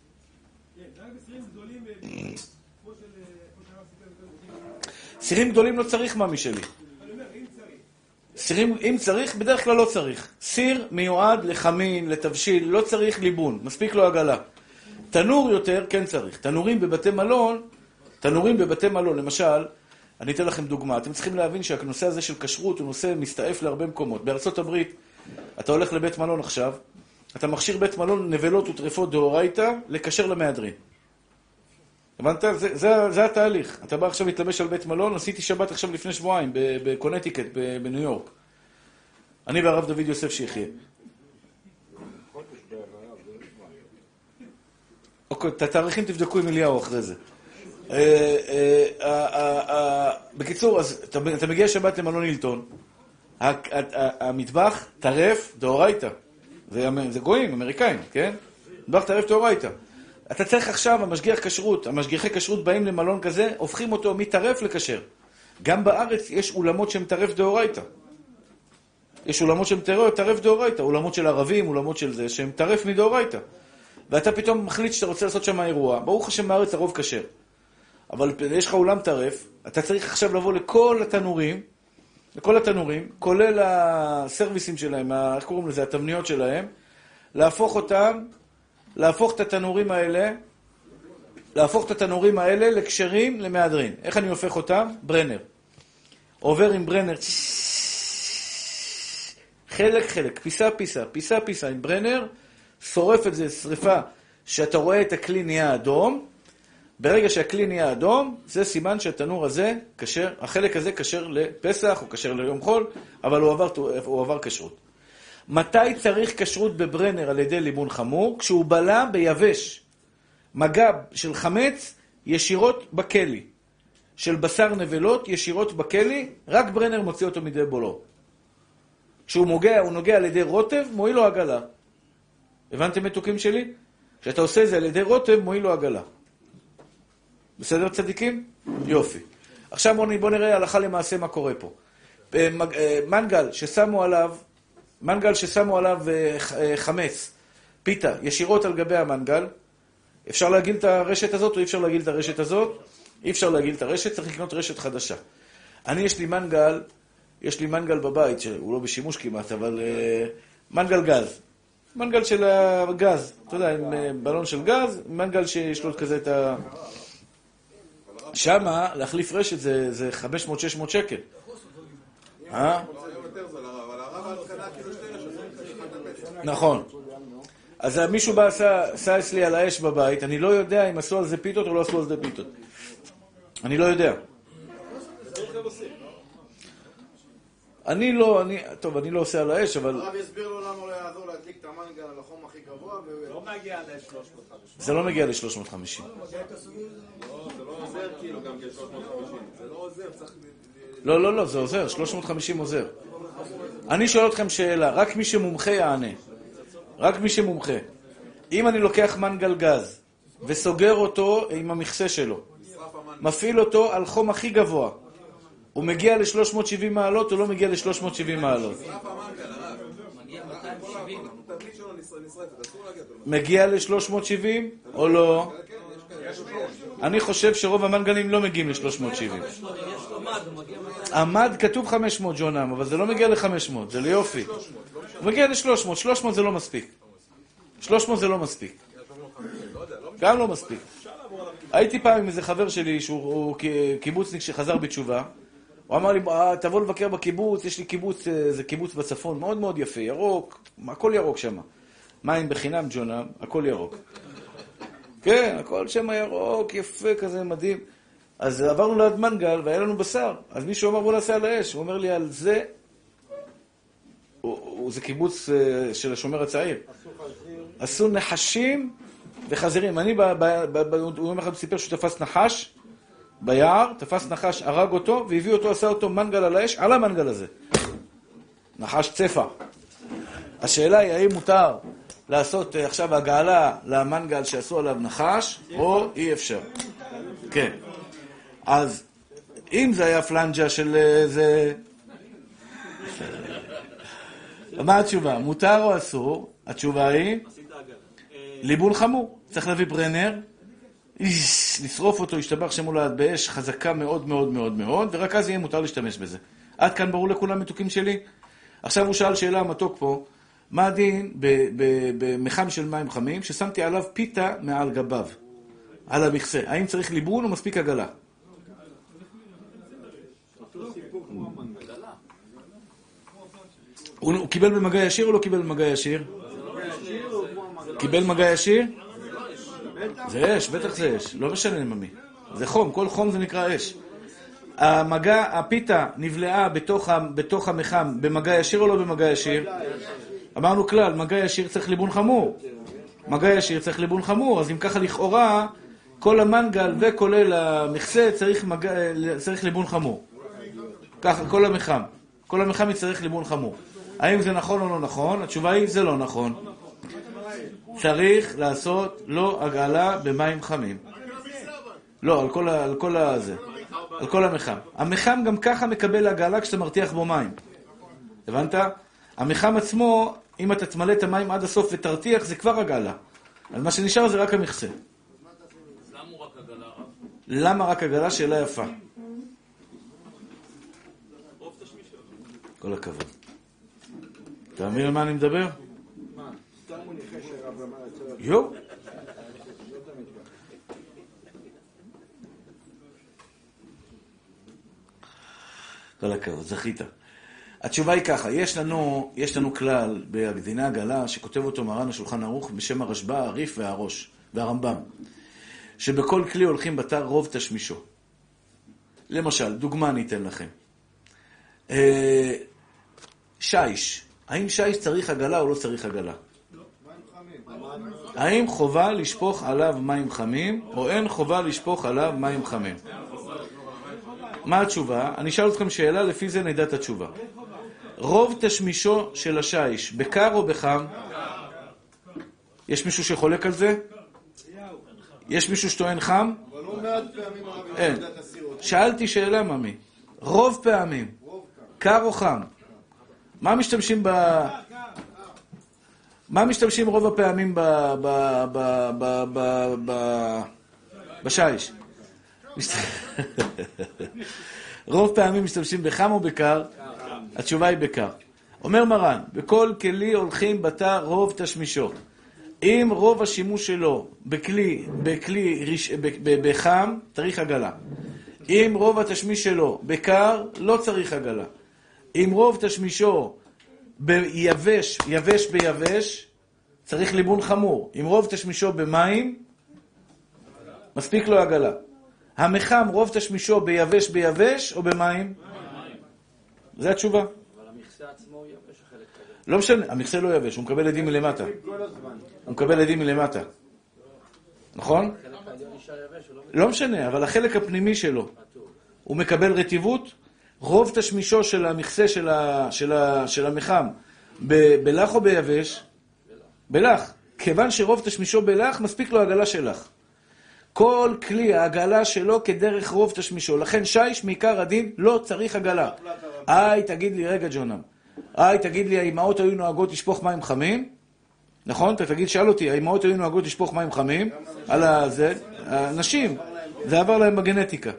סירים גדולים לא צריך מאמי שלי. סירים, אם צריך, בדרך כלל לא צריך. סיר מיועד לחמין, לתבשיל, לא צריך ליבון, מספיק לו עגלה. תנור יותר, כן צריך. תנורים בבתי מלון, תנורים בבתי מלון, למשל, אני אתן לכם דוגמה. אתם צריכים להבין שהנושא הזה של כשרות הוא נושא מסתעף להרבה מקומות. בארצות הברית, אתה הולך לבית מלון עכשיו, אתה מכשיר בית מלון נבלות וטרפות דאורייתא לקשר למהדרין. הבנת? זה, זה, זה התהליך. אתה בא עכשיו להתלבש על בית מלון, עשיתי שבת עכשיו לפני שבועיים בקונטיקט, בניו יורק. אני והרב דוד יוסף שיחיה. אוקיי, את התאריכים תבדקו עם אליהו אחרי זה. בקיצור, אז אתה מגיע שבת למלון הילטון, המטבח טרף דאורייתא. זה גויים, אמריקאים, כן? מטבח טרף דאורייתא. אתה צריך עכשיו, המשגיח כשרות, המשגיחי כשרות באים למלון כזה, הופכים אותו מטרף לכשר. גם בארץ יש אולמות שהם טרף דאורייתא. יש אולמות שהם טרף דאורייתא, אולמות של ערבים, אולמות של זה, שהם טרף מדאורייתא. ואתה פתאום מחליט שאתה רוצה לעשות שם אירוע, ברוך השם בארץ הרוב כשר. אבל יש לך אולם טרף, אתה צריך עכשיו לבוא לכל התנורים, לכל התנורים, כולל הסרוויסים שלהם, איך קוראים לזה, התבניות שלהם, להפוך אותם, להפוך את התנורים האלה, להפוך את התנורים האלה לכשרים למהדרין. איך אני הופך אותם? ברנר. עובר עם ברנר, חלק חלק, פיסה פיסה, פיסה פיסה עם ברנר, שורף את זה שריפה שאתה רואה את הכלי נהיה אדום, ברגע שהכלי נהיה אדום, זה סימן שהתנור הזה כשר, החלק הזה כשר לפסח, או כשר ליום חול, אבל הוא עבר, הוא עבר כשרות. מתי צריך כשרות בברנר על ידי ליבון חמור? כשהוא בלע ביבש. מגע של חמץ ישירות בכלי. של בשר נבלות ישירות בכלי, רק ברנר מוציא אותו מידי בולו. כשהוא מוגע, הוא נוגע על ידי רוטב, מועיל לו עגלה. הבנתם מתוקים שלי? כשאתה עושה זה על ידי רוטב, מועיל לו עגלה. בסדר צדיקים? יופי. עכשיו בואו בוא נראה הלכה למעשה מה קורה פה. אה, אה, מנגל ששמו עליו, מנגל ששמו עליו אה, חמץ, פיתה, ישירות על גבי המנגל, אפשר להגיל את הרשת הזאת או אי אפשר להגיל את הרשת הזאת? אי אפשר להגיל את הרשת, צריך לקנות רשת חדשה. אני, יש לי מנגל, יש לי מנגל בבית, שהוא לא בשימוש כמעט, אבל מנגל גז. מנגל של הגז, אתה יודע, עם בלון של גז, מנגל שיש לו כזה את ה... שמה, להחליף רשת זה, זה 500-600 שקל. אה? נכון. אז מישהו בא, עשה, אצלי על האש בבית, אני לא יודע אם עשו על זה פיתות או לא עשו על זה פיתות. אני לא יודע. אני לא, אני, טוב, אני לא עושה על האש, אבל הרב יסביר לו למה לא יעזור להדליק את המנגל על החום. לא מגיע ל-350. זה לא מגיע ל-350. זה לא עוזר כאילו גם כ-350. זה לא. לא, לא, לא, זה עוזר, 350 עוזר. אני שואל אתכם שאלה, רק מי שמומחה יענה. רק מי שמומחה. אם אני לוקח מנגל גז וסוגר אותו עם המכסה שלו, מפעיל אותו על חום הכי גבוה, הוא מגיע ל-370 מעלות או לא מגיע ל-370 מעלות? התבנית שלו נשרפת, אסור להגיע אותו. מגיע ל-370 או לא? אני חושב שרוב המנגלים לא מגיעים ל-370. עמד כתוב 500 ג'ונם, אבל זה לא מגיע ל-500, זה ליופי. הוא מגיע ל-300, 300 זה לא מספיק. 300 זה לא מספיק. גם לא מספיק. הייתי פעם עם איזה חבר שלי, שהוא קיבוצניק שחזר בתשובה. הוא אמר לי, "אה, תבוא לבקר בקיבוץ, יש לי קיבוץ, אה, זה קיבוץ בצפון, מאוד מאוד יפה, ירוק, הכל ירוק שם. מים בחינם, ג'ונם, הכל ירוק. כן, הכל שם ירוק, יפה כזה, מדהים. אז עברנו ליד מנגל והיה לנו בשר. אז מישהו אמר בוא נעשה על האש. הוא אומר לי על זה, הוא, הוא, זה קיבוץ אה, של השומר הצעיר. עשו נחשים וחזירים. אני, ב, ב, ב, ב, הוא יום אחד סיפר שהוא תפס נחש ביער, תפס נחש, הרג אותו, והביא אותו, עשה אותו מנגל על האש, על המנגל הזה. נחש צפה. השאלה היא, האם מותר לעשות אה, עכשיו הגעלה למנגל שעשו עליו נחש, או אי אפשר. כן. אז אם זה היה פלנג'ה של אה, זה... מה התשובה? מותר או אסור? התשובה היא... ליבון חמור. צריך להביא ברנר, לשרוף אותו, ישתבח שם מולד באש חזקה מאוד מאוד מאוד מאוד, ורק אז יהיה מותר להשתמש בזה. עד כאן ברור לכולם מתוקים שלי? עכשיו הוא שאל שאלה מתוק פה, מה הדין ב- ב- במחם של מים חמים, ששמתי עליו פיתה מעל גביו, על המכסה? האם צריך ליבון או מספיק עגלה? הוא קיבל במגע ישיר או לא קיבל במגע ישיר? קיבל מגע ישיר? זה אש, בטח זה אש, לא משנה ממי. זה חום, כל חום זה נקרא אש. המגע, הפיתה נבלעה בתוך, בתוך המחם במגע ישיר או לא במגע ישיר? אמרנו כלל, מגע ישיר צריך ליבון חמור. מגע ישיר צריך ליבון חמור, אז אם ככה לכאורה, כל המנגל וכולל המכסה צריך, מגע, צריך ליבון חמור. ככה, כל המחם. כל המחם יצטרך ליבון חמור. האם זה נכון או לא נכון? התשובה היא, זה לא נכון. צריך לעשות לו הגעלה במים חמים. לא, על כל, על כל הזה. על כל המחם. המחם גם ככה מקבל הגעלה כשאתה מרתיח בו מים. הבנת? המחם עצמו, אם אתה תמלא את המים עד הסוף ותרתיח, זה כבר הגעלה. אז מה שנשאר זה רק המכסה. למה רק הגעלה? שאלה יפה. כל הכבוד. אתה מבין על מה אני מדבר? יואו. כל הכבוד, זכית. התשובה היא ככה, יש לנו, יש לנו כלל בהקדינה הגלה שכותב אותו מרן השולחן ערוך בשם הרשב"א, הריף והראש והרמב"ם, שבכל כלי הולכים בתר רוב תשמישו. למשל, דוגמה אני אתן לכם. אה, שיש, האם שיש צריך עגלה או לא צריך עגלה? האם חובה לשפוך עליו מים חמים, או אין חובה לשפוך עליו מים חמים? מה התשובה? אני אשאל אתכם שאלה, לפי זה נדע את התשובה. רוב תשמישו של השיש, בקר או בחם? יש מישהו שחולק על זה? יש מישהו שטוען חם? אבל לא מעט פעמים הרב אין. שאלתי שאלה, ממי. רוב פעמים, קר או חם? מה משתמשים ב... מה משתמשים רוב הפעמים ב... ב... ב... ב... ב... ב... בשיש? רוב פעמים משתמשים בחם או בקר? התשובה היא בקר. אומר מרן, בכל כלי הולכים בתא רוב תשמישו. אם רוב השימוש שלו בכלי, בכלי, ב- בחם, צריך עגלה. אם רוב התשמיש שלו בקר, לא צריך עגלה. אם רוב תשמישו ביבש, יבש ביבש, צריך ליבון חמור. אם רוב תשמישו במים, מספיק לו עגלה. המחם, רוב תשמישו ביבש ביבש או במים? זו התשובה. אבל המכסה עצמו יבש החלק כזה. לא משנה, המכסה לא יבש, הוא מקבל עדים מלמטה. הוא מקבל עדים מלמטה. נכון? לא לא משנה, אבל החלק הפנימי שלו. הוא מקבל רטיבות. רוב תשמישו של המכסה של, ה, של, ה, של המחם, ב, בלח או ביבש? בלח. כיוון שרוב תשמישו בלח, מספיק לו עגלה של לח. כל כלי העגלה שלו כדרך רוב תשמישו. לכן שיש מעיקר הדין לא צריך עגלה. היי, תגיד לי, רגע ג'ונם, היי, תגיד לי, האמהות היו נוהגות לשפוך מים חמים? נכון? אתה תגיד, שאל אותי, האמהות היו נוהגות לשפוך מים חמים? על הזה? הנשים, זה עבר להם בגנטיקה.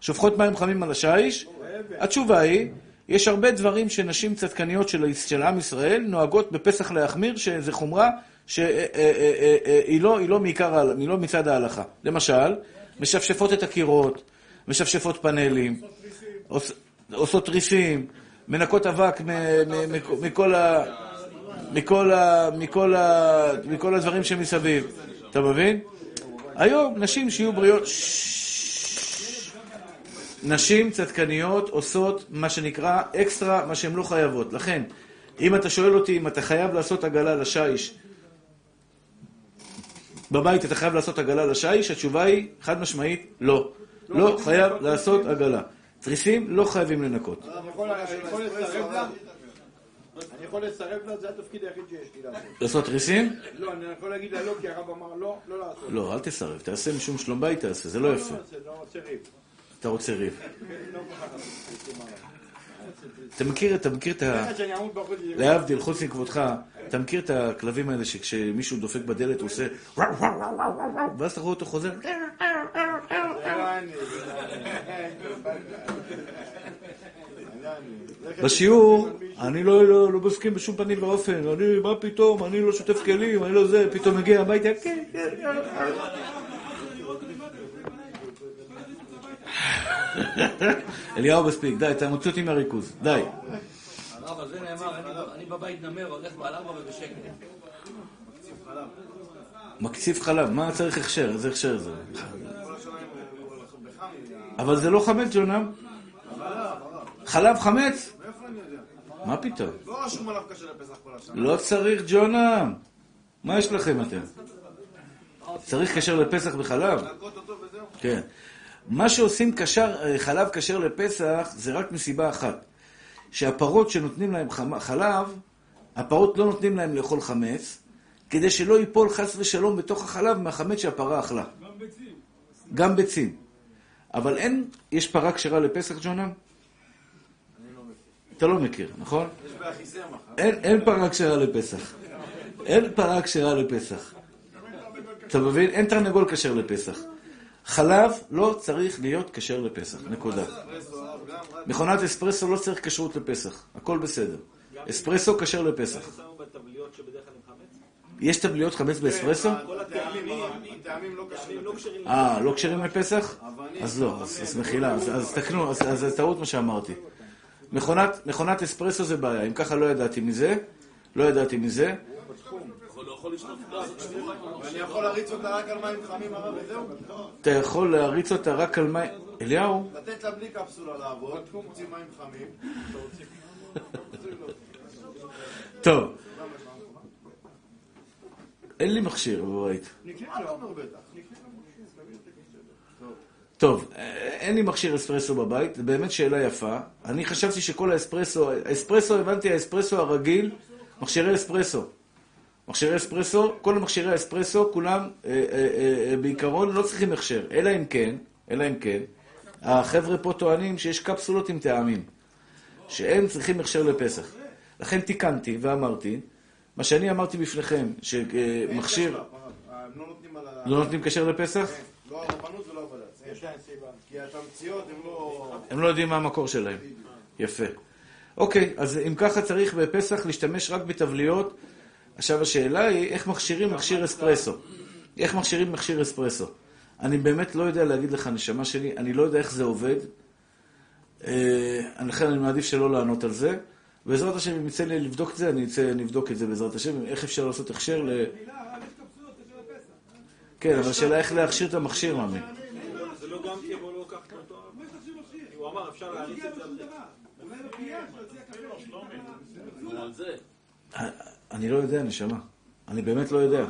שופכות מים חמים על השיש? התשובה היא, יש הרבה דברים שנשים צדקניות של, עם ישראל נוהגות בפסח להחמיר, שזה חומרה שהיא לא, היא לא, מעיקר, ההל- היא לא מצד ההלכה. למשל, משפשפות את הקירות, משפשפות פאנלים, עוש- עושות תריסים, מנקות אבק מכל הדברים שמסביב. אתה מבין? היום נשים שיהיו בריאות... נשים צדקניות עושות מה שנקרא אקסטרה, מה שהן לא חייבות. לכן, אם אתה שואל אותי אם אתה חייב לעשות עגלה לשיש, בבית אתה חייב לעשות עגלה לשיש, התשובה היא חד משמעית לא. לא חייב לעשות עגלה. תריסים לא חייבים לנקות. אני יכול לסרב לה? אני יכול לסרב לה? זה התפקיד היחיד שיש לי לעשות. לעשות תריסים? לא, אני יכול להגיד לה לא, כי הרב אמר לא, לא לעשות. לא, אל תסרב, תעשה משום שלום בית תעשה, זה לא יפה. לא, זה לא עושה ריב. אתה רוצה ריב. אתה מכיר, אתה מכיר את ה... זה- להבדיל, חוץ מכבודך, אתה מכיר את הכלבים האלה שכשמישהו דופק בדלת הוא עושה ואז אתה רואה אותו חוזר. לא לא. בשיעור, אני לא, לא, לא מסכים בשום פנים ואופן, אני, מה פתאום, אני לא שוטף כלים, אני לא זה, פתאום מגיע הביתה, כן, כן, כן. [LAUGHS] אליהו מספיק, די, אתה מוציא אותי מהריכוז, די. הרב, על זה נאמר, אני- אני בבית נמר, הולך בעל ארבע ובשקט. מקציב חלב, מה צריך הכשר? איזה הכשר זה? אבל זה לא חמץ, ג'ונם. חלב חמץ? מה פתאום? לא רשום עליו קשה לפסח כל השנה. לא צריך ג'ונם. מה יש לכם אתם? צריך כשר לפסח בחלב? כן. מה שעושים כשר, אה, חלב כשר לפסח זה רק מסיבה אחת. שהפרות שנותנים להם חלב, הפרות לא נותנים להם לאכול חמץ, כדי שלא ייפול חס ושלום בתוך החלב מהחמץ שהפרה אכלה. גם ביצים. גם ביצים. אבל אין, יש פרה כשרה לפסח, ג'ונם? אתה לא מכיר, נכון? יש אין פרה כשרה לפסח. אין פרה כשרה לפסח. אתה מבין? אין תרנגול כשר לפסח. חלב לא צריך להיות כשר לפסח, נקודה. מכונת אספרסו לא צריך כשרות לפסח, הכל בסדר. אספרסו כשר לפסח. יש טבליות חמץ באספרסו? הטעמים, הטעמים לא. לא כשרים. אה, לא כשרים לפסח? אז לא, אז אז מחילה, אז- תקנו, אז זה טעות מה שאמרתי. מכונת אספרסו זה בעיה, אם ככה לא ידעתי מזה, לא ידעתי מזה. ואני יכול להריץ אותה רק על מים חמים הרב וזהו? אתה יכול להריץ אותה רק על מים... אליהו, לתת לה בלי קפסולה לעבוד, מוציא מים חמים. טוב. אין לי מכשיר בבית. טוב, אה, אין לי מכשיר אספרסו בבית, זו באמת שאלה יפה. אני חשבתי שכל האספרסו, האספרסו, הבנתי, האספרסו הרגיל, מכשירי אספרסו. מכשירי אספרסו, כל מכשירי האספרסו, כולם אה, אה, אה, בעיקרון לא צריכים הכשר, אלא אם כן, אלא אם כן, החבר'ה פה טוענים שיש קפסולות עם טעמים, שהם צריכים הכשר לפסח. לכן תיקנתי ואמרתי, מה שאני אמרתי בפניכם, שמכשיר, הם לא נותנים על ה... לא נותנים כשר לפסח? לא הרבנות ולא הבד"ץ. יש להם סיבה. כי התמציות הם לא... הם לא יודעים מה המקור שלהם. יפה. אוקיי, אז אם ככה צריך בפסח להשתמש רק בתבליות. עכשיו השאלה היא, איך מכשירים מכשיר אספרסו? איך מכשירים מכשיר אספרסו? אני באמת לא יודע להגיד לך, נשמה שלי, אני לא יודע איך זה עובד. אה, לכן אני מעדיף שלא לענות על זה. בעזרת השם, אם יצא לי לבדוק את זה, אני אצא, נבדוק את זה בעזרת השם, איך אפשר לעשות הכשר ל... כן, אבל השאלה איך להכשיר את המכשיר, מאמי. זה לא גם כן, הוא לא לקח אותו. מה יש לך שהוא מכשיר? הוא אמר, אפשר להריץ את זה על זה. אני לא יודע, נשמה. אני באמת לא יודע.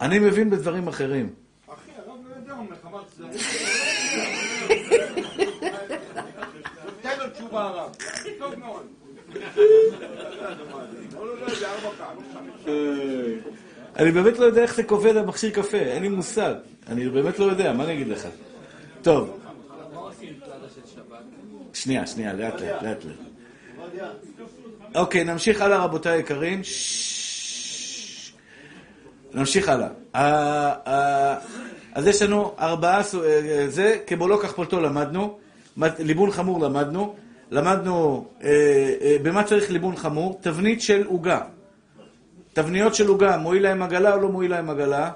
אני מבין בדברים אחרים. אחי, הרב לא יודע, הוא מה צדדים? תן לו תשובה הרב. טוב מאוד. אני באמת לא יודע איך זה כובד למכשיר קפה, אין לי מושג. אני באמת לא יודע, מה אני אגיד לך? טוב. שנייה, שנייה, לאט לאט, לאט לאט. אוקיי, נמשיך הלאה רבותיי היקרים. נמשיך הלאה. אה, אה, אז יש לנו ארבעה, סו- אה, זה, כמו לא כך פולטו למדנו, ליבון חמור למדנו, למדנו אה, אה, במה צריך ליבון חמור, תבנית של עוגה. תבניות של עוגה, מועיל להם עגלה או לא מועיל להם עגלה?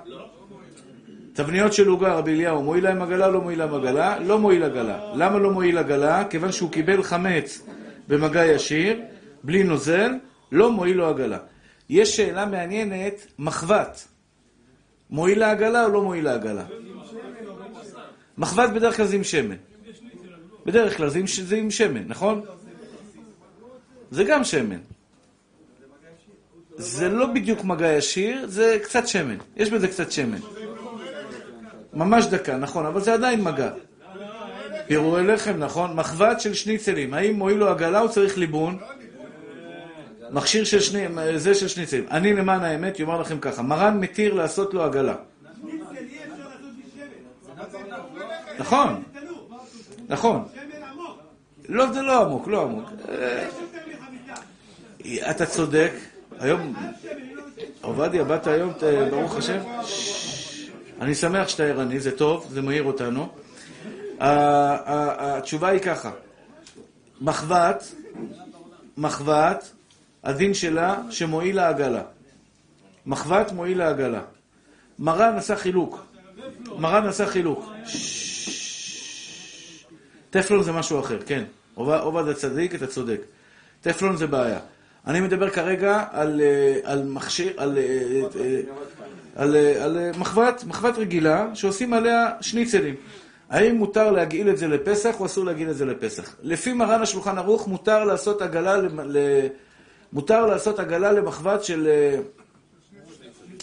תבניות של עוגה, רבי אליהו, מועיל להם עגלה או לא מועיל להם עגלה? לא מועיל עגלה. למה לא מועיל עגלה? כיוון שהוא קיבל חמץ במגע ישיר, בלי נוזל, לא מועיל לו עגלה. יש שאלה מעניינת, מחבת. מועיל לעגלה או לא מועיל לעגלה? מחבת בדרך כלל זה עם שמן. בדרך כלל זה עם, שמן, נכון? זה גם שמן. זה לא בדיוק מגע ישיר, זה קצת שמן. יש בזה קצת שמן. ממש דקה, נכון, אבל זה עדיין מגע. פירורי לחם, נכון? מחבת של שניצלים. האם מועיל לו עגלה או צריך ליבון? מכשיר של שני, זה של שניצלים. אני למען האמת אומר לכם ככה, מרן מתיר לעשות לו עגלה. נכון. נכון. לא, זה לא עמוק, לא עמוק. אה. אתה צודק. היום, עובדיה, באת היום, ברוך השם? אני שמח שאתה ערני, זה טוב, זה מאיר אותנו. התשובה היא ככה, מחבת, מחבת, הדין שלה שמועיל לעגלה. מחבת מועיל לעגלה. מרן עשה חילוק. מרן עשה חילוק. טפלון זה משהו אחר, כן. עובד הצדיק, אתה צודק. טפלון זה בעיה. אני מדבר כרגע על, אה, על מכשיר, על, אה, אה, על, על מחבת, מחבת רגילה, שעושים עליה שניצלים. האם מותר להגעיל את זה לפסח או אסור להגעיל את זה לפסח? לפי מרן השולחן ערוך מותר לעשות עגלה, מותר לעשות עגלה למחבת של, אה,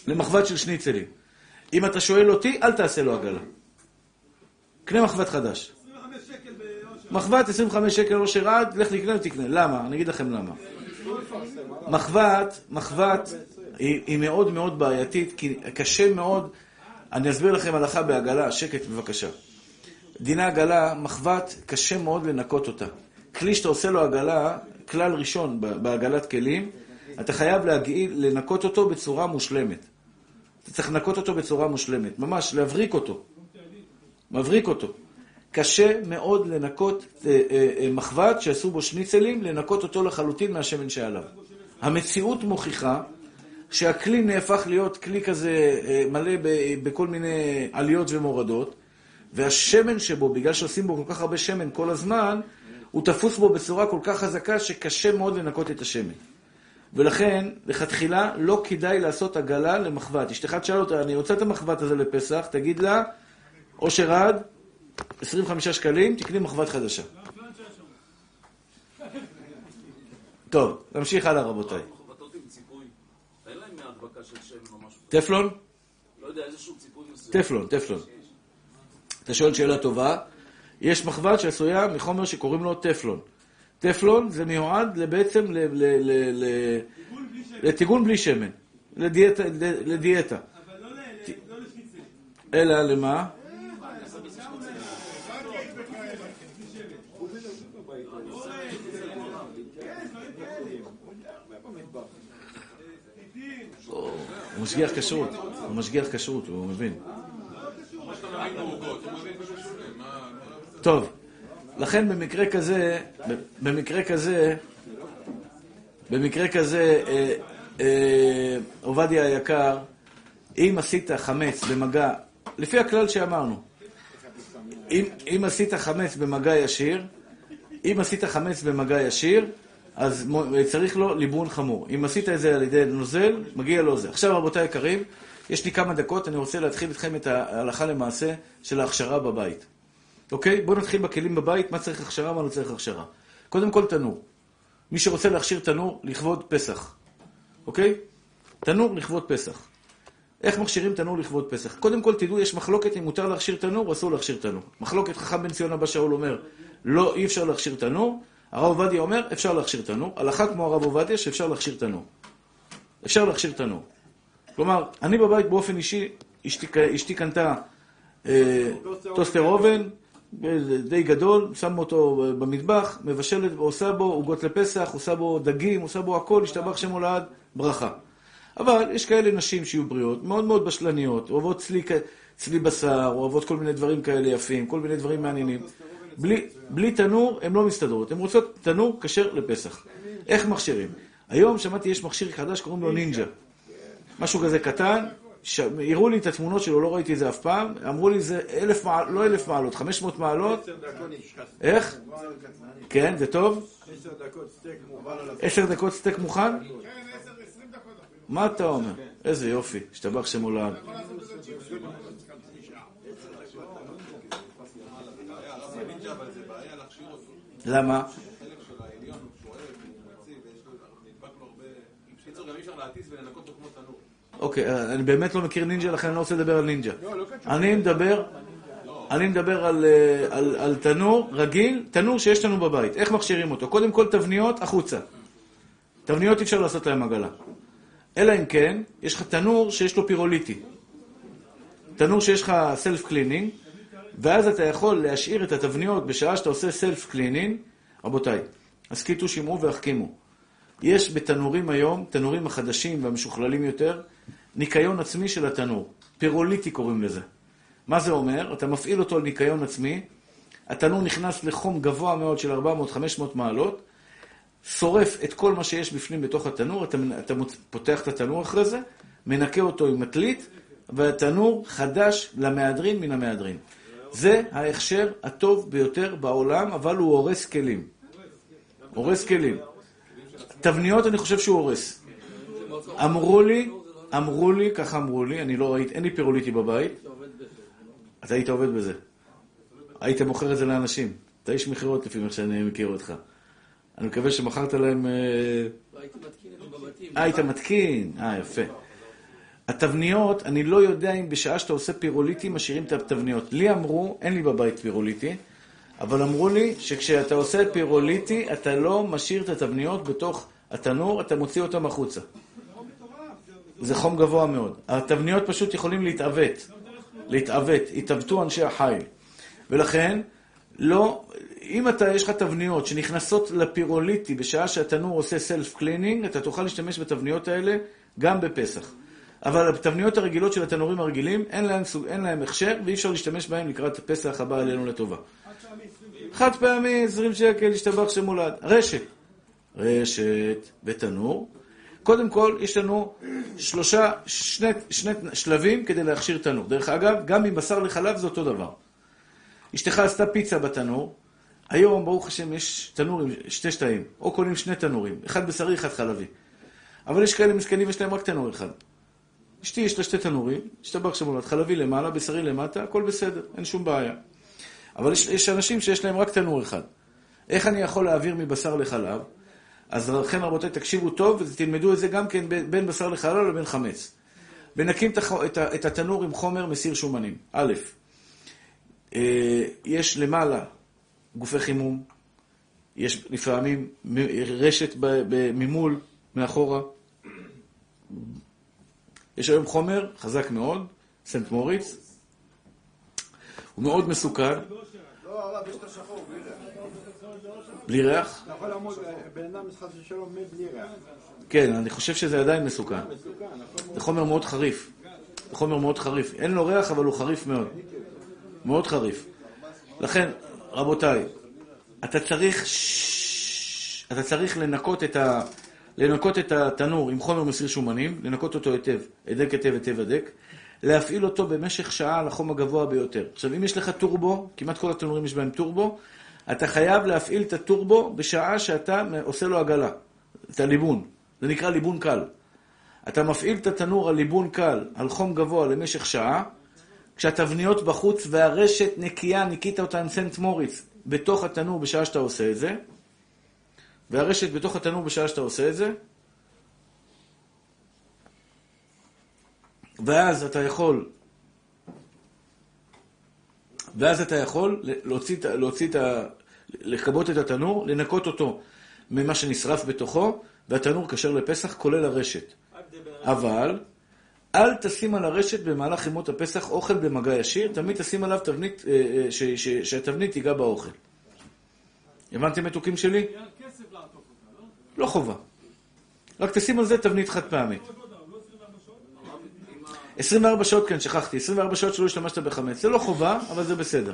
למחבת של שניצלים. אם אתה שואל אותי, אל תעשה לו עגלה. קנה מחבת חדש. 25 שקל באושר. מחבת 25 שקל אושר עד, לך לקנה ותקנה. למה? אני אגיד לכם למה. מחבת, מחבת היא, היא מאוד מאוד בעייתית, כי קשה מאוד, אני אסביר לכם הלכה בעגלה, שקט בבקשה. דיני עגלה, מחבת, קשה מאוד לנקות אותה. כלי שאתה עושה לו עגלה, כלל ראשון ב- בעגלת כלים, אתה חייב להגעיל, לנקות אותו בצורה מושלמת. אתה צריך לנקות אותו בצורה מושלמת, ממש, להבריק אותו. מבריק אותו. קשה מאוד לנקות אה, אה, אה, מחבת שעשו בו שניצלים, לנקות אותו לחלוטין מהשמן שעליו. המציאות מוכיחה שהכלי נהפך להיות כלי כזה אה, מלא ב- בכל מיני עליות ומורדות, והשמן שבו, בגלל שעושים בו כל כך הרבה שמן כל הזמן, הוא תפוס בו בצורה כל כך חזקה שקשה מאוד לנקות את השמן. ולכן, לכתחילה, לא כדאי לעשות עגלה למחבת. אשתך תשאל אותה, אני רוצה את המחבת הזה לפסח, תגיד לה, אושר עד, 25 שקלים, תקני מחבת חדשה. טוב, נמשיך הלאה רבותיי. טפלון? לא. טפלון, טפלון. אתה שואל שאלה טובה. יש מחבת שעשויה מחומר שקוראים לו טפלון. טפלון זה מיועד בעצם לטיגון בלי שמן, לדיאטה. לדיאטה. אבל לא ל- ל- לא. אלא למה? הוא משגיח כשרות, הוא משגיח כשרות, הוא מבין. טוב, לכן במקרה כזה, במקרה כזה, במקרה כזה, אה, אה, עובדיה היקר, אם עשית חמץ במגע, לפי הכלל שאמרנו, אם, עשית חמץ במגע ישיר, אם עשית חמץ במגע ישיר, אז צריך לו ליבון חמור. אם עשית את זה על ידי נוזל, מגיע לו זה. עכשיו, רבותיי היקרים, יש לי כמה דקות, אני רוצה להתחיל איתכם את ההלכה למעשה של ההכשרה בבית. אוקיי? בואו נתחיל בכלים בבית, מה צריך הכשרה, מה לא צריך הכשרה. קודם כל, תנור. מי שרוצה להכשיר תנור, לכבוד פסח. אוקיי? תנור לכבוד פסח. איך מכשירים תנור לכבוד פסח? קודם כל, תדעו, יש מחלוקת אם מותר להכשיר תנור או אסור להכשיר תנור. מחלוקת חכם בן ציון אבא שאול אומר, לא, אי אפשר להכשיר תנור. הרב עובדיה אומר, אפשר להכשיר תנור. הלכה כמו הרב עובדיה, שאפשר להכשיר תנור. אפשר להכשיר תנור. כלומר, אני בבית באופן אישי, אשתי, אשתי קנתה אה, טוסטר אובן, די גדול, שם אותו במטבח, מבשלת, עושה בו עוגות לפסח, עושה בו דגים, עושה בו הכל, השתבח שם הולד, ברכה. אבל יש כאלה נשים שיהיו בריאות, מאוד מאוד בשלניות, אוהבות צלי, צלי בשר, אוהבות כל מיני דברים כאלה יפים, כל מיני דברים מעניינים. בלי, בלי תנור הן לא מסתדרות, הן רוצות תנור כשר לפסח. איך מכשירים? היום שמעתי יש מכשיר חדש, קוראים לו נינג'ה. משהו כזה קטן, ש... הראו לי את התמונות שלו, לא ראיתי את זה אף פעם, אמרו לי זה אלף מעלות, לא אלף מעלות, חמש מאות מעלות. איך? כן, זה טוב? עשר דקות סטייק מוכן על עשר דקות סטייק מוכן? מה אתה אומר? איזה יופי, השתבח שם עולם. למה? אוקיי, אה, אני באמת לא מכיר נינג'ה, לכן אני לא רוצה לדבר על נינג'ה. אני מדבר, אני מדבר על, אה, על, על תנור רגיל, תנור שיש לנו בבית. איך מכשירים אותו? קודם כל תבניות החוצה. תבניות אי אפשר לעשות להם הגעלה. אלא אם כן, יש לך תנור שיש לו פירוליטי. תנור שיש לך self cleaning, ואז אתה יכול להשאיר את התבניות בשעה שאתה עושה self cleaning. רבותיי, הסכיתו, שמעו והחכימו. יש בתנורים היום, תנורים החדשים והמשוכללים יותר, ניקיון עצמי של התנור. פירוליטי קוראים לזה. מה זה אומר? אתה מפעיל אותו על ניקיון עצמי, התנור נכנס לחום גבוה מאוד של 400-500 מעלות, שורף את כל מה שיש בפנים בתוך התנור, אתה, אתה פותח את התנור אחרי זה, מנקה אותו עם מטלית, והתנור חדש למהדרין מן המהדרין. זה ההכשר הטוב ביותר בעולם, אבל הוא הורס כלים. הורס כלים. תבניות אני חושב שהוא הורס. אמרו לי, אמרו לי, ככה אמרו לי, אני לא ראיתי, אין לי פירוליטי בבית. אתה היית עובד בזה. היית מוכר את זה לאנשים. אתה איש מכירות לפי מה שאני מכיר אותך. אני מקווה שמכרת להם... אה. אה, היית מתקין? אה, יפה. התבניות, אני לא יודע אם בשעה שאתה עושה פירוליטי משאירים את התבניות. לי אמרו, אין לי בבית פירוליטי, אבל אמרו לי שכשאתה עושה פירוליטי, אתה לא משאיר את התבניות בתוך התנור, אתה מוציא אותם החוצה. זה חום גבוה מאוד. התבניות פשוט יכולים להתעוות. להתעוות. התעוותו אנשי החיל. ולכן, לא, אם אתה, יש לך תבניות שנכנסות לפירוליטי בשעה שהתנור עושה self cleaning, אתה תוכל להשתמש בתבניות האלה גם בפסח. אבל התבניות הרגילות של התנורים הרגילים, אין להם, אין להם הכשר, ואי אפשר להשתמש בהם לקראת פסח הבא עלינו לטובה. חד פעמי, 20 שקל, ישתבח שמו לעד. רשת. רשת ותנור. קודם כל, יש לנו שלושה, שני, שני שלבים כדי להכשיר תנור. דרך אגב, גם עם בשר לחלב זה אותו דבר. אשתך עשתה פיצה בתנור, היום, ברוך השם, יש תנור עם שתי שתיים, או קונים שני תנורים, אחד בשרי, אחד חלבי. אבל יש כאלה מסכנים, יש להם רק תנור אחד. אשתי יש לה שתי תנורים, השתבח שמולד, חלבי למעלה, בשרי למטה, הכל בסדר, אין שום בעיה. אבל יש, יש אנשים שיש להם רק תנור אחד. איך אני יכול להעביר מבשר לחלב? אז לכן רבותיי, תקשיבו טוב, ותלמדו את זה גם כן בין בשר לחלב לבין חמץ. מנקים את, התנור עם חומר מסיר שומנים. א', אה, יש למעלה גופי חימום, יש לפעמים רשת ממול, מאחורה. יש היום חומר חזק מאוד, סנט מוריץ, הוא מאוד מסוכן, לא, בלי ריח. אתה יכול לעמוד, בן אדם חס ושלום מת בלי ריח. כן, אני חושב שזה עדיין מסוכן. מסוכן, הכל זה חומר מאוד חריף. זה חומר מאוד חריף. אין לו ריח, אבל הוא חריף מאוד. מאוד חריף. לכן, רבותיי, אתה צריך, אתה צריך לנקות את, ה, לנקות את התנור עם חומר מסיר שומנים, לנקות אותו היטב, הדק היטב היטב הדק, להפעיל אותו במשך שעה על החום הגבוה ביותר. עכשיו, אם יש לך טורבו, כמעט כל התנורים יש בהם טורבו, אתה חייב להפעיל את הטורבו בשעה שאתה עושה לו עגלה, את הליבון. זה נקרא ליבון קל. אתה מפעיל את התנור על ליבון קל, על חום גבוה למשך שעה, כשהתבניות בחוץ והרשת נקייה, ניקית אותה עם סנט מוריץ בתוך התנור בשעה שאתה עושה את זה, והרשת בתוך התנור בשעה שאתה עושה את זה, ואז אתה יכול, ואז אתה יכול להוציא, להוציא את ה... לכבות את התנור, לנקות אותו ממה שנשרף בתוכו, והתנור כשר לפסח, כולל הרשת. אבל אל תשים על הרשת במהלך ימות הפסח אוכל במגע ישיר, תמיד תשים עליו תבנית, אה, אה, ש- ש- שהתבנית תיגע באוכל. הבנתם מתוקים שלי? לא? לא חובה. רק תשים על זה תבנית חד פעמית. 24 שעות, כן, שכחתי. 24 שעות שלא השתמשת בחמץ. זה לא חובה, אבל זה בסדר.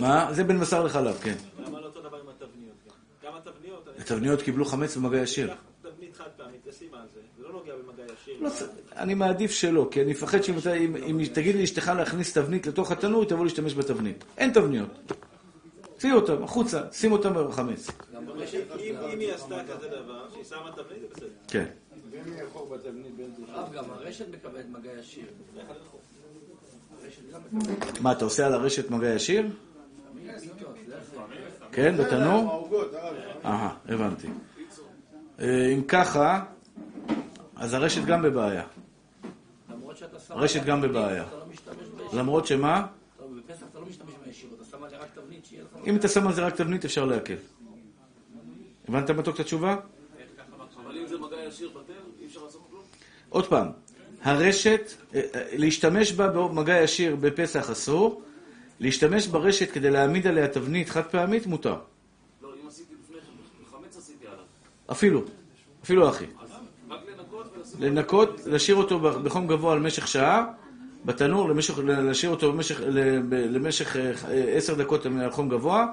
מה? זה בין בשר לחלב, כן. למה לא אותו דבר עם התבניות גם? התבניות, התבניות קיבלו חמץ במגע ישיר. תבנית חד פעמית, תשים על זה, זה לא נוגע במגע ישיר. אני מעדיף שלא, כי אני מפחד שאם תגיד לאשתך להכניס תבנית לתוך התנור, היא תבוא להשתמש בתבנית. אין תבניות. תוציא אותם החוצה, שים אותם בחמץ. אם היא עשתה כזה דבר, שהיא שמה תבנית, זה בסדר. כן. הרב, גם הרשת מקבלת מגע ישיר. מה, אתה עושה על הרשת מגע ישיר? כן, בתנור? אהה, הבנתי. אה, אם ככה, אז הרשת גם בבעיה. הרשת גם בבעיה. לא. למרות שמה? טוב, בפסח אתה לא משתמש בישירות, אתה שם עליה רק תבנית שיהיה לך... אם אתה שם על זה רק תבנית, אפשר לעכב. הבנת מתוק את התשובה? אבל אם זה מגע ישיר בטל, אי אפשר לעשות כלום? עוד פעם, הרשת, אה, אה, להשתמש בה במגע ישיר בפסח אסור, להשתמש ברשת כדי להעמיד עליה תבנית חד פעמית מותר. לא, אם עשיתי לפני כן, חמץ עשיתי עליו. אפילו, אפילו אחי. לנקות להשאיר אותו בחום גבוה למשך שעה, בתנור, למשך, להשאיר אותו במשך, למשך אה, עשר דקות על חום גבוה,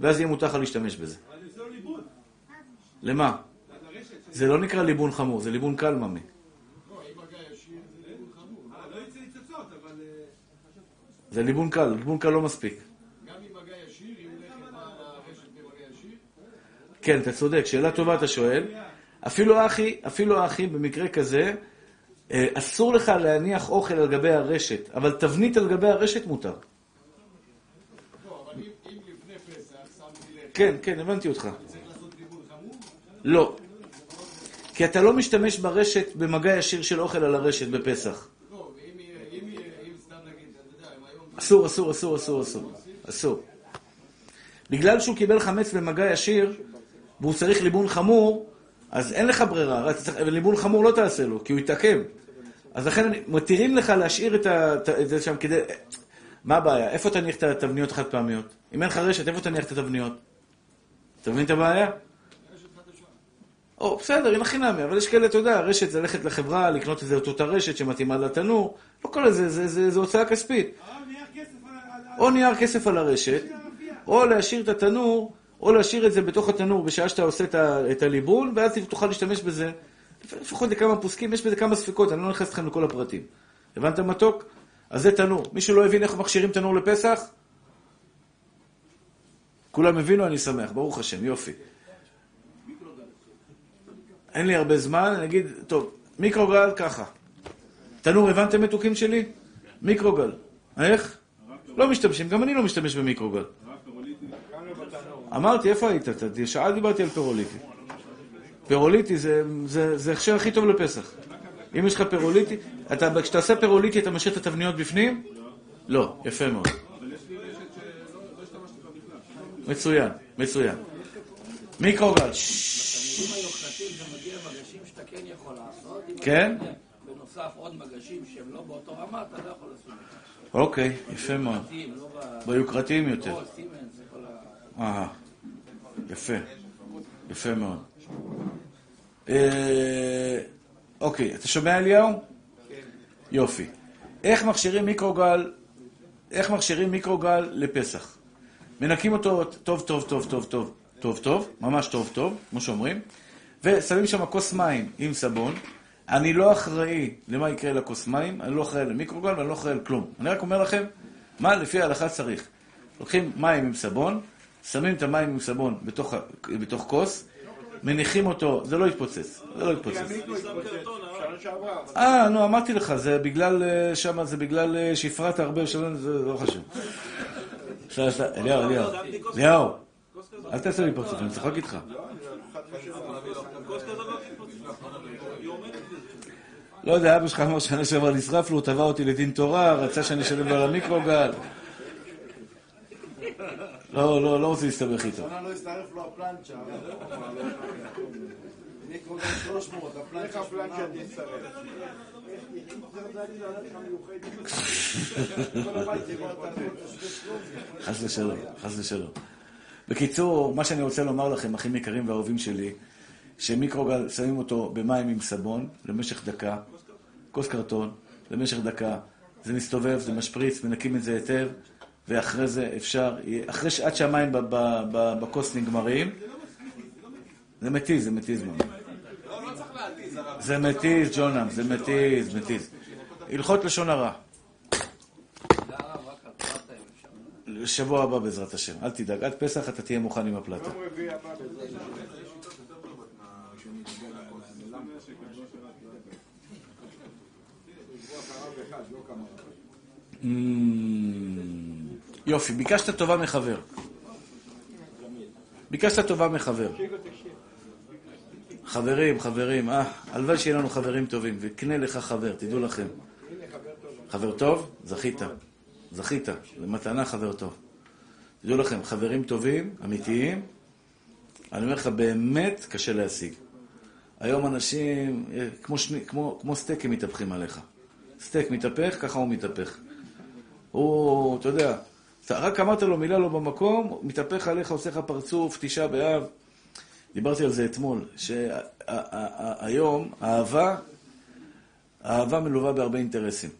ואז יהיה מותר לך להשתמש בזה. אבל זה לא ליבון. למה? זה לא נקרא ליבון חמור, זה ליבון קל ממי. לא, אם מגע ישיר זה ליבון חמור. אה, לא יצא ניצוצות, אבל אה, זה ליבון קל, ליבון קל לא מספיק. גם עם מגע ישיר, הולכת על הרשת במגע ישיר. כן, אתה צודק, שאלה טובה אתה שואל. אפילו אחי, אפילו אחי, במקרה כזה, אה, אסור לך להניח אוכל על גבי הרשת, אבל תבנית על גבי הרשת מותר. לא, אם אם כן, כן, הבנתי אותך. לא. כי אתה לא משתמש ברשת במגע ישיר של אוכל על הרשת בפסח. לא, ואם יהיה- אם יהיה- אם סתם נגיד, אתה יודע, אם היום... אסור, אסור, אסור, אסור, אסור. אסור. בגלל שהוא קיבל חמץ במגע ישיר, והוא צריך ליבון חמור, אז אין לך ברירה. ליבון חמור לא תעשה לו, כי הוא יתעכב. אז לכן מתירים לך להשאיר את זה שם כדי... מה הבעיה? איפה תניח את התבניות החד פעמיות? אם אין לך רשת, איפה תניח את התבניות? אתה מבין את הבעיה? או, בסדר, הנה חינמי, אבל יש כאלה, אתה יודע, רשת זה ללכת לחברה, לקנות איזה אותה רשת שמתאימה לתנור, לא כל זה, זה, זה, זה הוצאה כספית. הרב נייר כסף על ה... או נייר כסף על הרשת, או להשאיר את התנור, או להשאיר את זה בתוך התנור בשעה שאתה עושה את, הליבון, ואז תוכל להשתמש בזה. לפחות לכמה פוסקים, יש בזה כמה ספקות, אני לא נכנס איתכם לכל הפרטים. הבנת מתוק? אז זה תנור. מישהו לא הבין איך מכשירים תנור לפסח? כולם הבינו, אני שמח, ברוך השם, יופי. אין לי הרבה זמן, אני אגיד, טוב, מיקרוגל ככה. תנור, הבנתם מתוקים שלי? מיקרוגל. איך? לא משתמשים, גם אני לא משתמש במיקרוגל. אמרתי, איפה היית? שעה דיברתי על פירוליטי. פירוליטי זה, זה, זה הכשר הכי טוב לפסח. אם יש לך פירוליטי, אתה, כשאתה עושה פירוליטי אתה משאיר את התבניות בפנים? לא, יפה מאוד. מצוין, מצוין. מיקרוגל, זה כן כן? בנוסף עוד מגשים שהם לא באותו רמה, אתה לא יכול לעשות. אוקיי, יפה מאוד. ביוקרתיים יותר. אהה, יפה, יפה מאוד. אה, אוקיי, אתה שומע אליהו? כן. יופי. איך מכשירים מיקרוגל, איך מכשירים מיקרוגל לפסח? מנקים אותו טוב, טוב, טוב, טוב, טוב, טוב, טוב, ממש טוב, טוב, כמו שאומרים, ושמים שם כוס מים עם סבון. אני לא אחראי למה יקרה לכוס מים, אני לא אחראי למיקרוגל ואני לא אחראי על כלום. אני רק אומר לכם, מה לפי ההלכה צריך. לוקחים מים עם סבון, שמים את המים עם סבון בתוך, בתוך כוס, מניחים אותו, זה לא יתפוצץ, זה לא יתפוצץ. אה, נו, אמרתי לך, זה בגלל, אה, שמה, זה בגלל אה, שהפרעת הרבה שנים, זה לא חשוב. אליהו, אליהו, אליהו, אל תעשה לי פרצוף, אני צוחק איתך. כוס כזאת לא תתפוצץ. היא עומדת בזה. לא יודע, אבא שלך אמר שנה שעברה נשרף לו, תבע אותי לדין תורה, רצה שאני אשלם לו על המיקרוגל. לא, לא, לא רוצה להסתבך איתו. שנה לא הצטרף לו הפלנצ'ה. מיקרו גם 300, איך הפלנצ'ה הפלנצ'ה 800. תצטרף? כל הבית זה כבר תרבות. חס ושלום, חס ושלום. בקיצור, מה שאני רוצה לומר לכם, אחים יקרים ואהובים שלי, שמיקרוגל, שמים אותו במים עם סבון למשך דקה, כוס קרטון, למשך דקה, זה מסתובב, זה משפריץ, מנקים את זה היטב, ואחרי זה אפשר, אחרי ש... עד שהמים בכוס נגמרים, זה מתיז, זה מתיז ממש. זה מתיז, ג'ונם, זה מתיז, מתיז. הלכות לשון הרע. שבוע הבא בעזרת השם, אל תדאג, עד פסח אתה תהיה מוכן עם הפלטה. יופי, ביקשת טובה מחבר. ביקשת טובה מחבר. חברים, חברים, אה, הלוואי שיהיה לנו חברים טובים, וקנה לך חבר, תדעו לכם. חבר טוב? זכית. זכית, זה מתנה חבר טוב. תדעו לכם, חברים טובים, אמיתיים, אני אומר לך, באמת קשה להשיג. היום אנשים, אה, כמו, שני, כמו, כמו סטייק הם מתהפכים עליך. סטייק מתהפך, ככה הוא מתהפך. הוא, אתה יודע, רק אמרת לו מילה לא במקום, מתהפך עליך, עושה לך פרצוף, תשעה באב. דיברתי על זה אתמול, שהיום אהבה, אהבה מלווה בהרבה אינטרסים.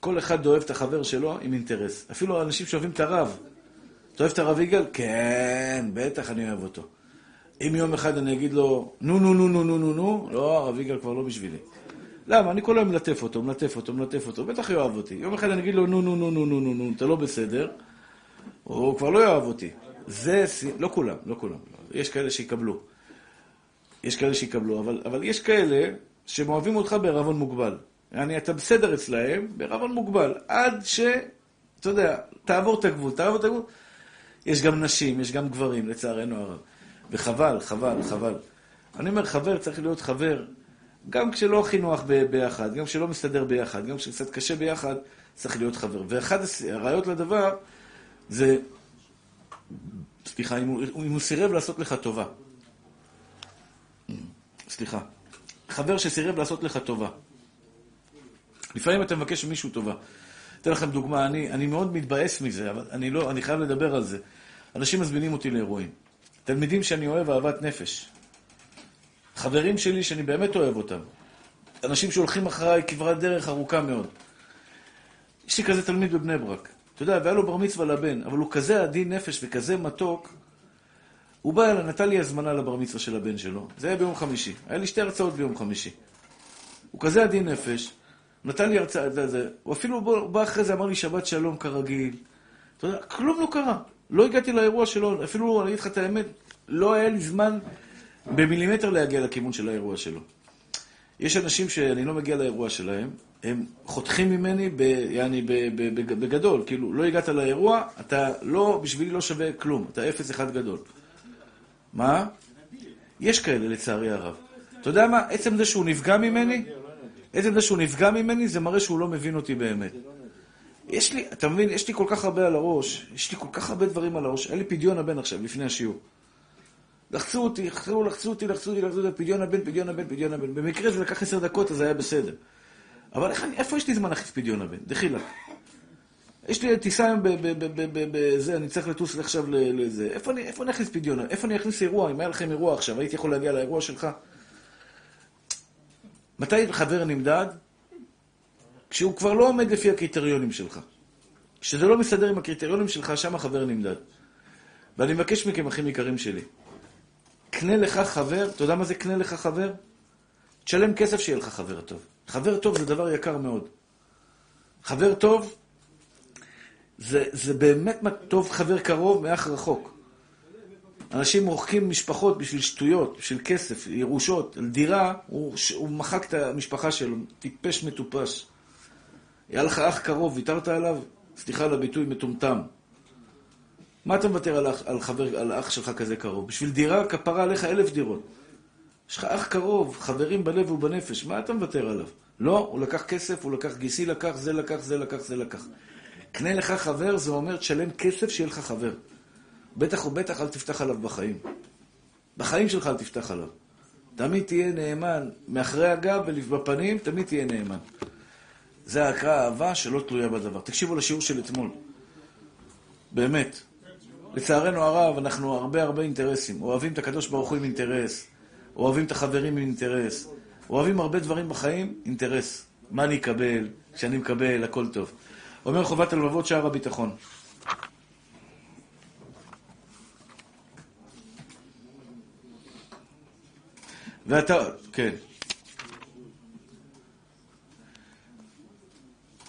כל אחד אוהב את החבר שלו עם אינטרס. אפילו אנשים שאוהבים את הרב. אתה אוהב את הרב יגאל? כן, בטח אני אוהב אותו. אם יום אחד אני אגיד לו, נו, נו, נו, נו, נו, נו, נו, לא, הרב יגאל כבר לא בשבילי. למה? אני כל היום מלטף אותו, מלטף אותו, מלטף אותו, בטח יאהב אותי. יום אחד אני אגיד לו, נו, נו, נו, נו, נו, נו, נו, אתה לא בסדר, הוא כבר לא יאהב אותי. זה, לא כולם, לא כולם. יש כאלה שיקבלו. יש כאלה שיקבלו, אבל, אבל יש כאלה שהם אוהבים אותך בערבון מוגבל. יעני, אתה בסדר אצלהם בערבון מוגבל, עד ש... אתה יודע, תעבור את הגבול, תעבור את הגבול. יש גם נשים, יש גם גברים, לצערנו הרב. וחבל, חבל, חבל. אני אומר, חבר צריך להיות חבר, גם כשלא הכי נוח ביחד, גם כשלא מסתדר ביחד, גם כשקצת קשה ביחד, צריך להיות חבר. ואחד הס- הראיות לדבר זה, סליחה, אם הוא, אם הוא סירב לעשות לך טובה. סליחה. חבר שסירב לעשות לך טובה. לפעמים אתה מבקש ממישהו טובה. אתן לכם דוגמה, אני, אני מאוד מתבאס מזה, אבל אני לא, אני חייב לדבר על זה. אנשים מזמינים אותי לאירועים. תלמידים שאני אוהב אהבת נפש. חברים שלי שאני באמת אוהב אותם. אנשים שהולכים אחריי כברת דרך ארוכה מאוד. יש לי כזה תלמיד בבני ברק. אתה יודע, והיה לו בר מצווה לבן, אבל הוא כזה עדין נפש וכזה מתוק. הוא בא אליי, נתן לי הזמנה לבר מצווה של הבן שלו. זה היה ביום חמישי. היה לי שתי הרצאות ביום חמישי. הוא כזה עדין נפש, נתן לי הרצאה, זה, זה. הוא אפילו בא, בא אחרי זה, אמר לי שבת שלום כרגיל. אתה יודע, כלום לא קרה. לא הגעתי לאירוע שלו, אפילו, אני אגיד לך את האמת, לא היה לי זמן במילימטר להגיע לכיוון של האירוע שלו. יש אנשים שאני לא מגיע לאירוע שלהם, הם חותכים ממני ב, יעני, ב, ב, ב, בגדול, כאילו, לא הגעת לאירוע, אתה לא, בשבילי לא שווה כלום, אתה אפס אחד גדול. מה? יש כאלה, לצערי הרב. אתה יודע מה? עצם זה שהוא נפגע ממני, עצם זה שהוא נפגע ממני, זה מראה שהוא לא מבין אותי באמת. יש לי, אתה מבין, יש לי כל כך הרבה על הראש, יש לי כל כך הרבה דברים על הראש. היה לי פדיון הבן עכשיו, לפני השיעור. לחצו אותי, לחצו, לחצו אותי, לחצו אותי, לחצו אותי, פדיון הבן, פדיון הבן, פדיון הבן. במקרה זה לקח עשר דקות, אז זה היה בסדר. אבל איך איפה יש לי זמן להכניס פדיון הבן? דחילק. יש לי טיסה היום בזה, אני צריך לטוס עכשיו לזה. איפה אני, איפה אני אכניס פדיון? איפה אני אכניס אירוע? אם היה לכם אירוע עכשיו, הייתי יכול להגיע לאירוע שלך? מתי חבר נמדד? כשהוא כבר לא עומד לפי הקריטריונים שלך. כשזה לא מסתדר עם הקריטריונים שלך, שם החבר נמדד. ואני מבקש מכם, אחים יקרים שלי, קנה לך חבר, אתה יודע מה זה קנה לך חבר? תשלם כסף שיהיה לך חבר טוב. חבר טוב זה דבר יקר מאוד. חבר טוב זה, זה באמת טוב חבר קרוב מאח רחוק. אנשים מוחקים משפחות בשביל שטויות, בשביל כסף, ירושות, דירה, הוא, הוא מחק את המשפחה שלו, טיפש מטופש. היה לך אח קרוב, ויתרת עליו? סליחה על הביטוי, מטומטם. מה אתה מוותר על, על, חבר, על אח שלך כזה קרוב? בשביל דירה, כפרה עליך אלף דירות. יש לך אח קרוב, חברים בלב ובנפש, מה אתה מוותר עליו? לא, הוא לקח כסף, הוא לקח גיסי לקח, זה לקח, זה לקח, זה לקח. קנה לך חבר, זה אומר תשלם כסף שיהיה לך חבר. בטח ובטח אל תפתח עליו בחיים. בחיים שלך אל תפתח עליו. תמיד תהיה נאמן, מאחרי הגב ובפנים, תמיד תהיה נאמן. זה הקרא אהבה שלא תלויה בדבר. תקשיבו לשיעור של אתמול. באמת. לצערנו הרב, אנחנו הרבה הרבה אינטרסים. אוהבים את הקדוש ברוך הוא עם אינטרס. אוהבים את החברים עם אינטרס. אוהבים הרבה דברים בחיים, אינטרס. מה אני אקבל? כשאני מקבל, הכל טוב. אומר חובת הלבבות שער הביטחון. ואתה, כן.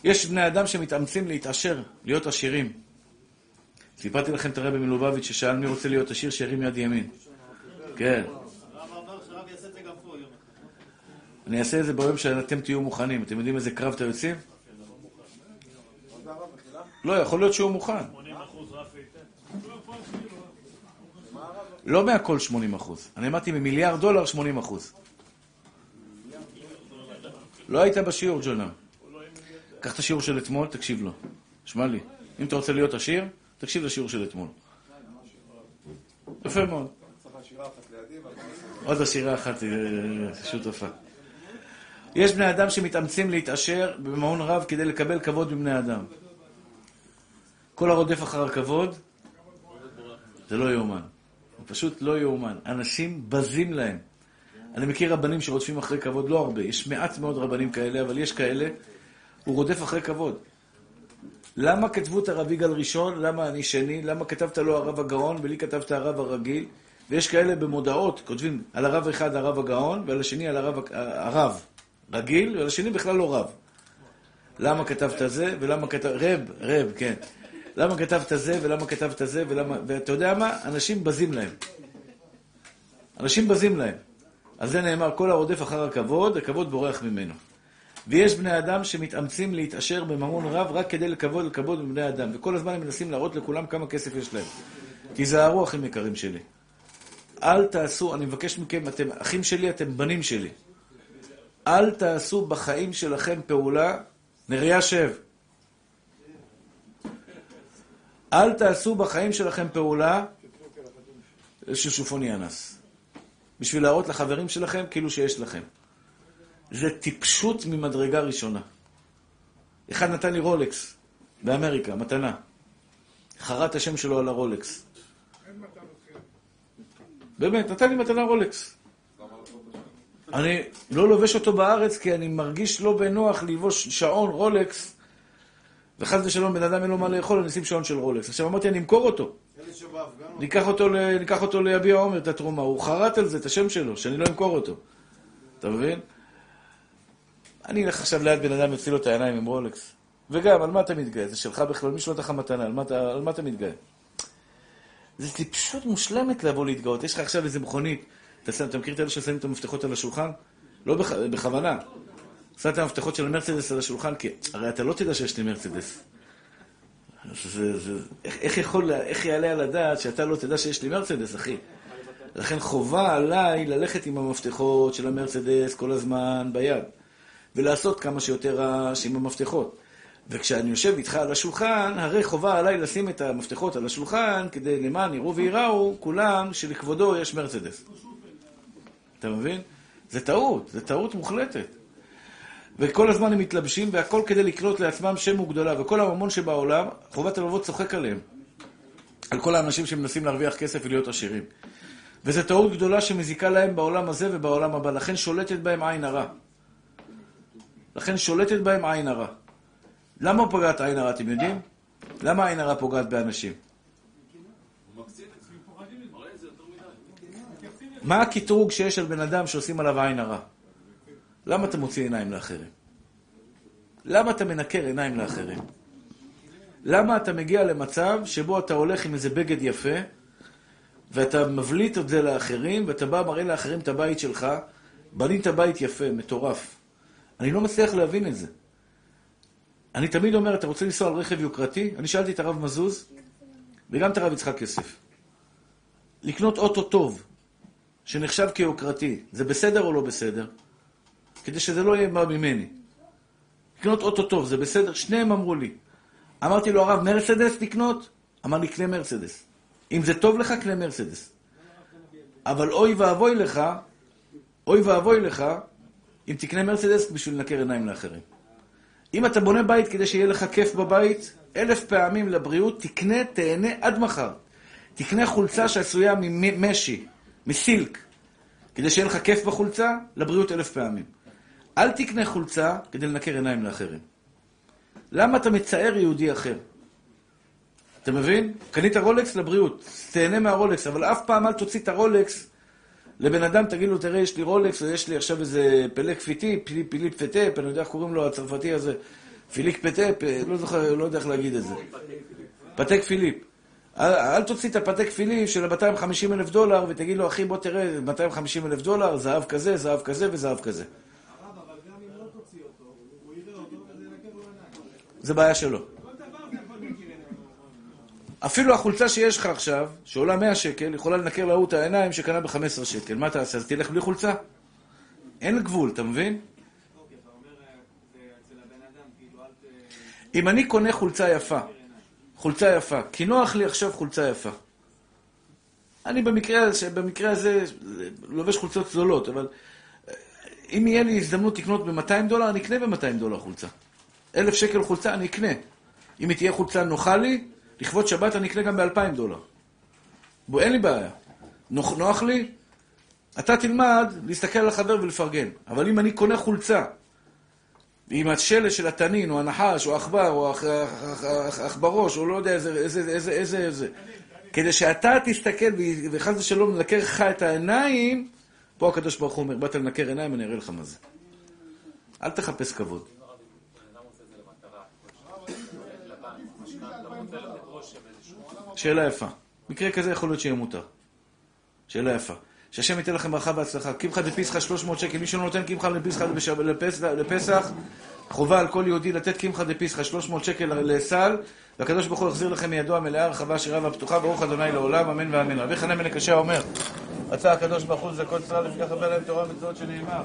יש בני אדם שמתאמצים להתעשר, להיות עשירים. סיפרתי לכם את הרבי מלובביץ' ששאל מי רוצה להיות עשיר, שירים יד ימין. כן. אני אעשה את זה ביום שאתם תהיו מוכנים. אתם יודעים איזה קרב אתם יוצאים? לא, יכול להיות שהוא מוכן. לא מהכל 80 אחוז. אני אמרתי ממיליארד דולר 80 אחוז. לא היית בשיעור, ג'ונה. קח את השיעור של אתמול, תקשיב לו. שמע לי, אם אתה רוצה להיות עשיר, תקשיב לשיעור של אתמול. יפה מאוד. עוד עשירה אחת אה, שותפה. יש בני אדם שמתאמצים להתעשר במעון רב כדי לקבל כבוד מבני אדם. כל הרודף אחר הכבוד, זה לא יאומן. זה פשוט לא יאומן. אנשים בזים להם. אני מכיר רבנים שרודפים אחרי כבוד, לא הרבה. יש מעט מאוד רבנים כאלה, אבל יש כאלה. הוא רודף אחרי כבוד. למה כתבו את הרב יגאל ראשון? למה אני שני? למה כתבת לו הרב הגאון ולי כתבת הרב הרגיל? ויש כאלה במודעות, כותבים על הרב אחד הרב הגאון, ועל השני על הרב, הרב רגיל, ועל השני בכלל לא רב. למה כתבת זה, ולמה כתבת... רב, רב, כן. למה כתבת זה, ולמה כתבת זה, ולמה... ואתה יודע מה? אנשים בזים להם. אנשים בזים להם. על זה נאמר, כל הרודף אחר הכבוד, הכבוד בורח ממנו. ויש בני אדם שמתאמצים להתעשר בממון רב רק כדי לכבוד לכבוד מבני אדם, וכל הזמן הם מנסים להראות לכולם כמה כסף יש להם. תיזהרו, אחים יקרים שלי. אל תעשו, אני מבקש מכם, אתם אחים שלי, אתם בנים שלי. אל תעשו בחיים שלכם פעולה, נריה שב. אל תעשו בחיים שלכם פעולה של שופוני אנס. בשביל להראות לחברים שלכם כאילו שיש לכם. זה טיפשות ממדרגה ראשונה. אחד נתן לי רולקס באמריקה, מתנה. חרט השם שלו על הרולקס. באמת, נתן לי מתנה רולקס. אני לא לובש אותו בארץ כי אני מרגיש לא בנוח ללבוש שעון רולקס וחס ושלום בן אדם אין לו מה לאכול, אני אשים שעון של רולקס. עכשיו אמרתי, אני אמכור אותו. ניקח אותו, ל... ניקח אותו ליביע עומר, את התרומה. הוא חרט על זה, את השם שלו, שאני לא אמכור אותו. אתה מבין? אני אלך עכשיו ליד בן אדם, יוציא לו את העיניים עם רולקס. וגם, על מה אתה מתגאה? זה שלך בכלל, מי שלא נתן לך מתנה, על מה על מה אתה מתגאה? זה טיפשות מושלמת לבוא להתגאות. יש לך עכשיו איזה מכונית, אתה, אתה מכיר את אלה ששמים את המפתחות על השולחן? לא בכ... בכוונה. שם את המפתחות של המרצדס על השולחן, כי הרי אתה לא תדע שיש לי מרצדס. זה, זה, איך, איך יכול, איך יעלה על הדעת שאתה לא תדע שיש לי מרצדס, אחי? לכן חובה עליי ללכת עם המפתחות של המרצדס כל הזמן ביד, ולעשות כמה שיותר רעש עם המפתחות. וכשאני יושב איתך על השולחן, הרי חובה עליי לשים את המפתחות על השולחן, כדי למען יראו וייראו, כולם, שלכבודו יש מרצדס. אתה מבין? זה טעות, זה טעות מוחלטת. וכל הזמן הם מתלבשים, והכל כדי לקנות לעצמם שם וגדולה. וכל הממון שבעולם, חובת הלבבות צוחק עליהם. על כל האנשים שמנסים להרוויח כסף ולהיות עשירים. וזו טעות גדולה שמזיקה להם בעולם הזה ובעולם הבא. לכן שולטת בהם עין הרע. לכן שולטת בהם עין הרע. למה פגעת עין הרע, אתם יודעים? למה עין הרע פוגעת באנשים? מה הקטרוג שיש על בן אדם שעושים עליו עין הרע? למה אתה מוציא עיניים לאחרים? למה אתה מנקר עיניים לאחרים? למה אתה מגיע למצב שבו אתה הולך עם איזה בגד יפה, ואתה מבליט את זה לאחרים, ואתה בא, מראה לאחרים את הבית שלך, בנית בית יפה, מטורף. אני לא מצליח להבין את זה. אני תמיד אומר, אתה רוצה לנסוע על רכב יוקרתי? אני שאלתי את הרב מזוז, וגם את הרב יצחק יוסף. לקנות אוטו טוב, שנחשב כיוקרתי, זה בסדר או לא בסדר? כדי שזה לא יהיה בא ממני. לקנות אוטו טוב, זה בסדר? שניהם אמרו לי. אמרתי לו, הרב, מרצדס לקנות? אמר לי, קנה מרצדס. אם זה טוב לך, קנה מרצדס. אבל אוי ואבוי לך, אוי ואבוי לך, אם תקנה מרצדס בשביל לנקר עיניים לאחרים. אם אתה בונה בית כדי שיהיה לך כיף בבית, אלף פעמים לבריאות, תקנה, תהנה עד מחר. תקנה חולצה שעשויה ממשי, מסילק, כדי שיהיה לך כיף בחולצה, לבריאות אלף פעמים. אל תקנה חולצה כדי לנקר עיניים לאחרים. למה אתה מצער יהודי אחר? אתה מבין? קנית רולקס לבריאות, תהנה מהרולקס, אבל אף פעם אל תוציא את הרולקס לבן אדם, תגיד לו, תראה, יש לי רולקס, ויש לי עכשיו איזה פלק פיטי, פיליפ, פטפ, אני יודע איך קוראים לו הצרפתי הזה, פיליק פטפ, לא זוכר, לא יודע איך להגיד את זה. פטק פיליפ. אל, אל תוציא את הפטק פיליפ של 250 אלף דולר, ותגיד לו, אחי, בוא תראה, 250 אלף דולר, זהב כזה, זהב כזה וזהב כזה. הרב, אבל גם אפילו החולצה שיש לך עכשיו, שעולה 100 שקל, יכולה לנקר להוא את העיניים שקנה ב-15 שקל. מה תעשה? אז תלך בלי חולצה? אין גבול, אתה מבין? אתה. אם אני קונה חולצה יפה, חולצה יפה, כי נוח לי עכשיו חולצה יפה. אני במקרה, במקרה הזה לובש חולצות זולות, אבל אה, אם יהיה לי הזדמנות לקנות ב-200 דולר, אני אקנה ב-200 דולר חולצה. אלף שקל חולצה, אני אקנה. אם היא תהיה חולצה נוחה לי, לכבוד שבת אני אקנה גם ב-2,000 דולר. בוא, אין לי בעיה. נוח, נוח לי? אתה תלמד להסתכל על החבר ולפרגן. אבל אם אני קונה חולצה עם השלש של התנין, או הנחש, או העכבר, או העכ- העכ- העכ- העכברוש, או לא יודע איזה, איזה, איזה, איזה, איזה. כדי שאתה תסתכל, וחס ושלום ננקר לך את העיניים, פה הקדוש ברוך הוא אומר, באת לנקר עיניים, אני אראה לך מה זה. אל תחפש כבוד. שאלה יפה. מקרה כזה יכול להיות שיהיה מותר. שאלה יפה. שהשם ייתן לכם ברכה והצלחה. קמחא דפסחא 300 שקל. מי שלא נותן קמחא דפסחא לפסח, חובה על כל יהודי לתת קמחא דפסחא 300 שקל לסל, והקדוש ברוך הוא יחזיר לכם מידו המלאה, הרחבה, השירה והפתוחה, ברוך אדוני לעולם, אמן ואמן. רבי חנן בן הקשה אומר, רצה הקדוש ברוך הוא לזכות ישראל, לפיכך הרבה להם תורה ומצוות שנאמר.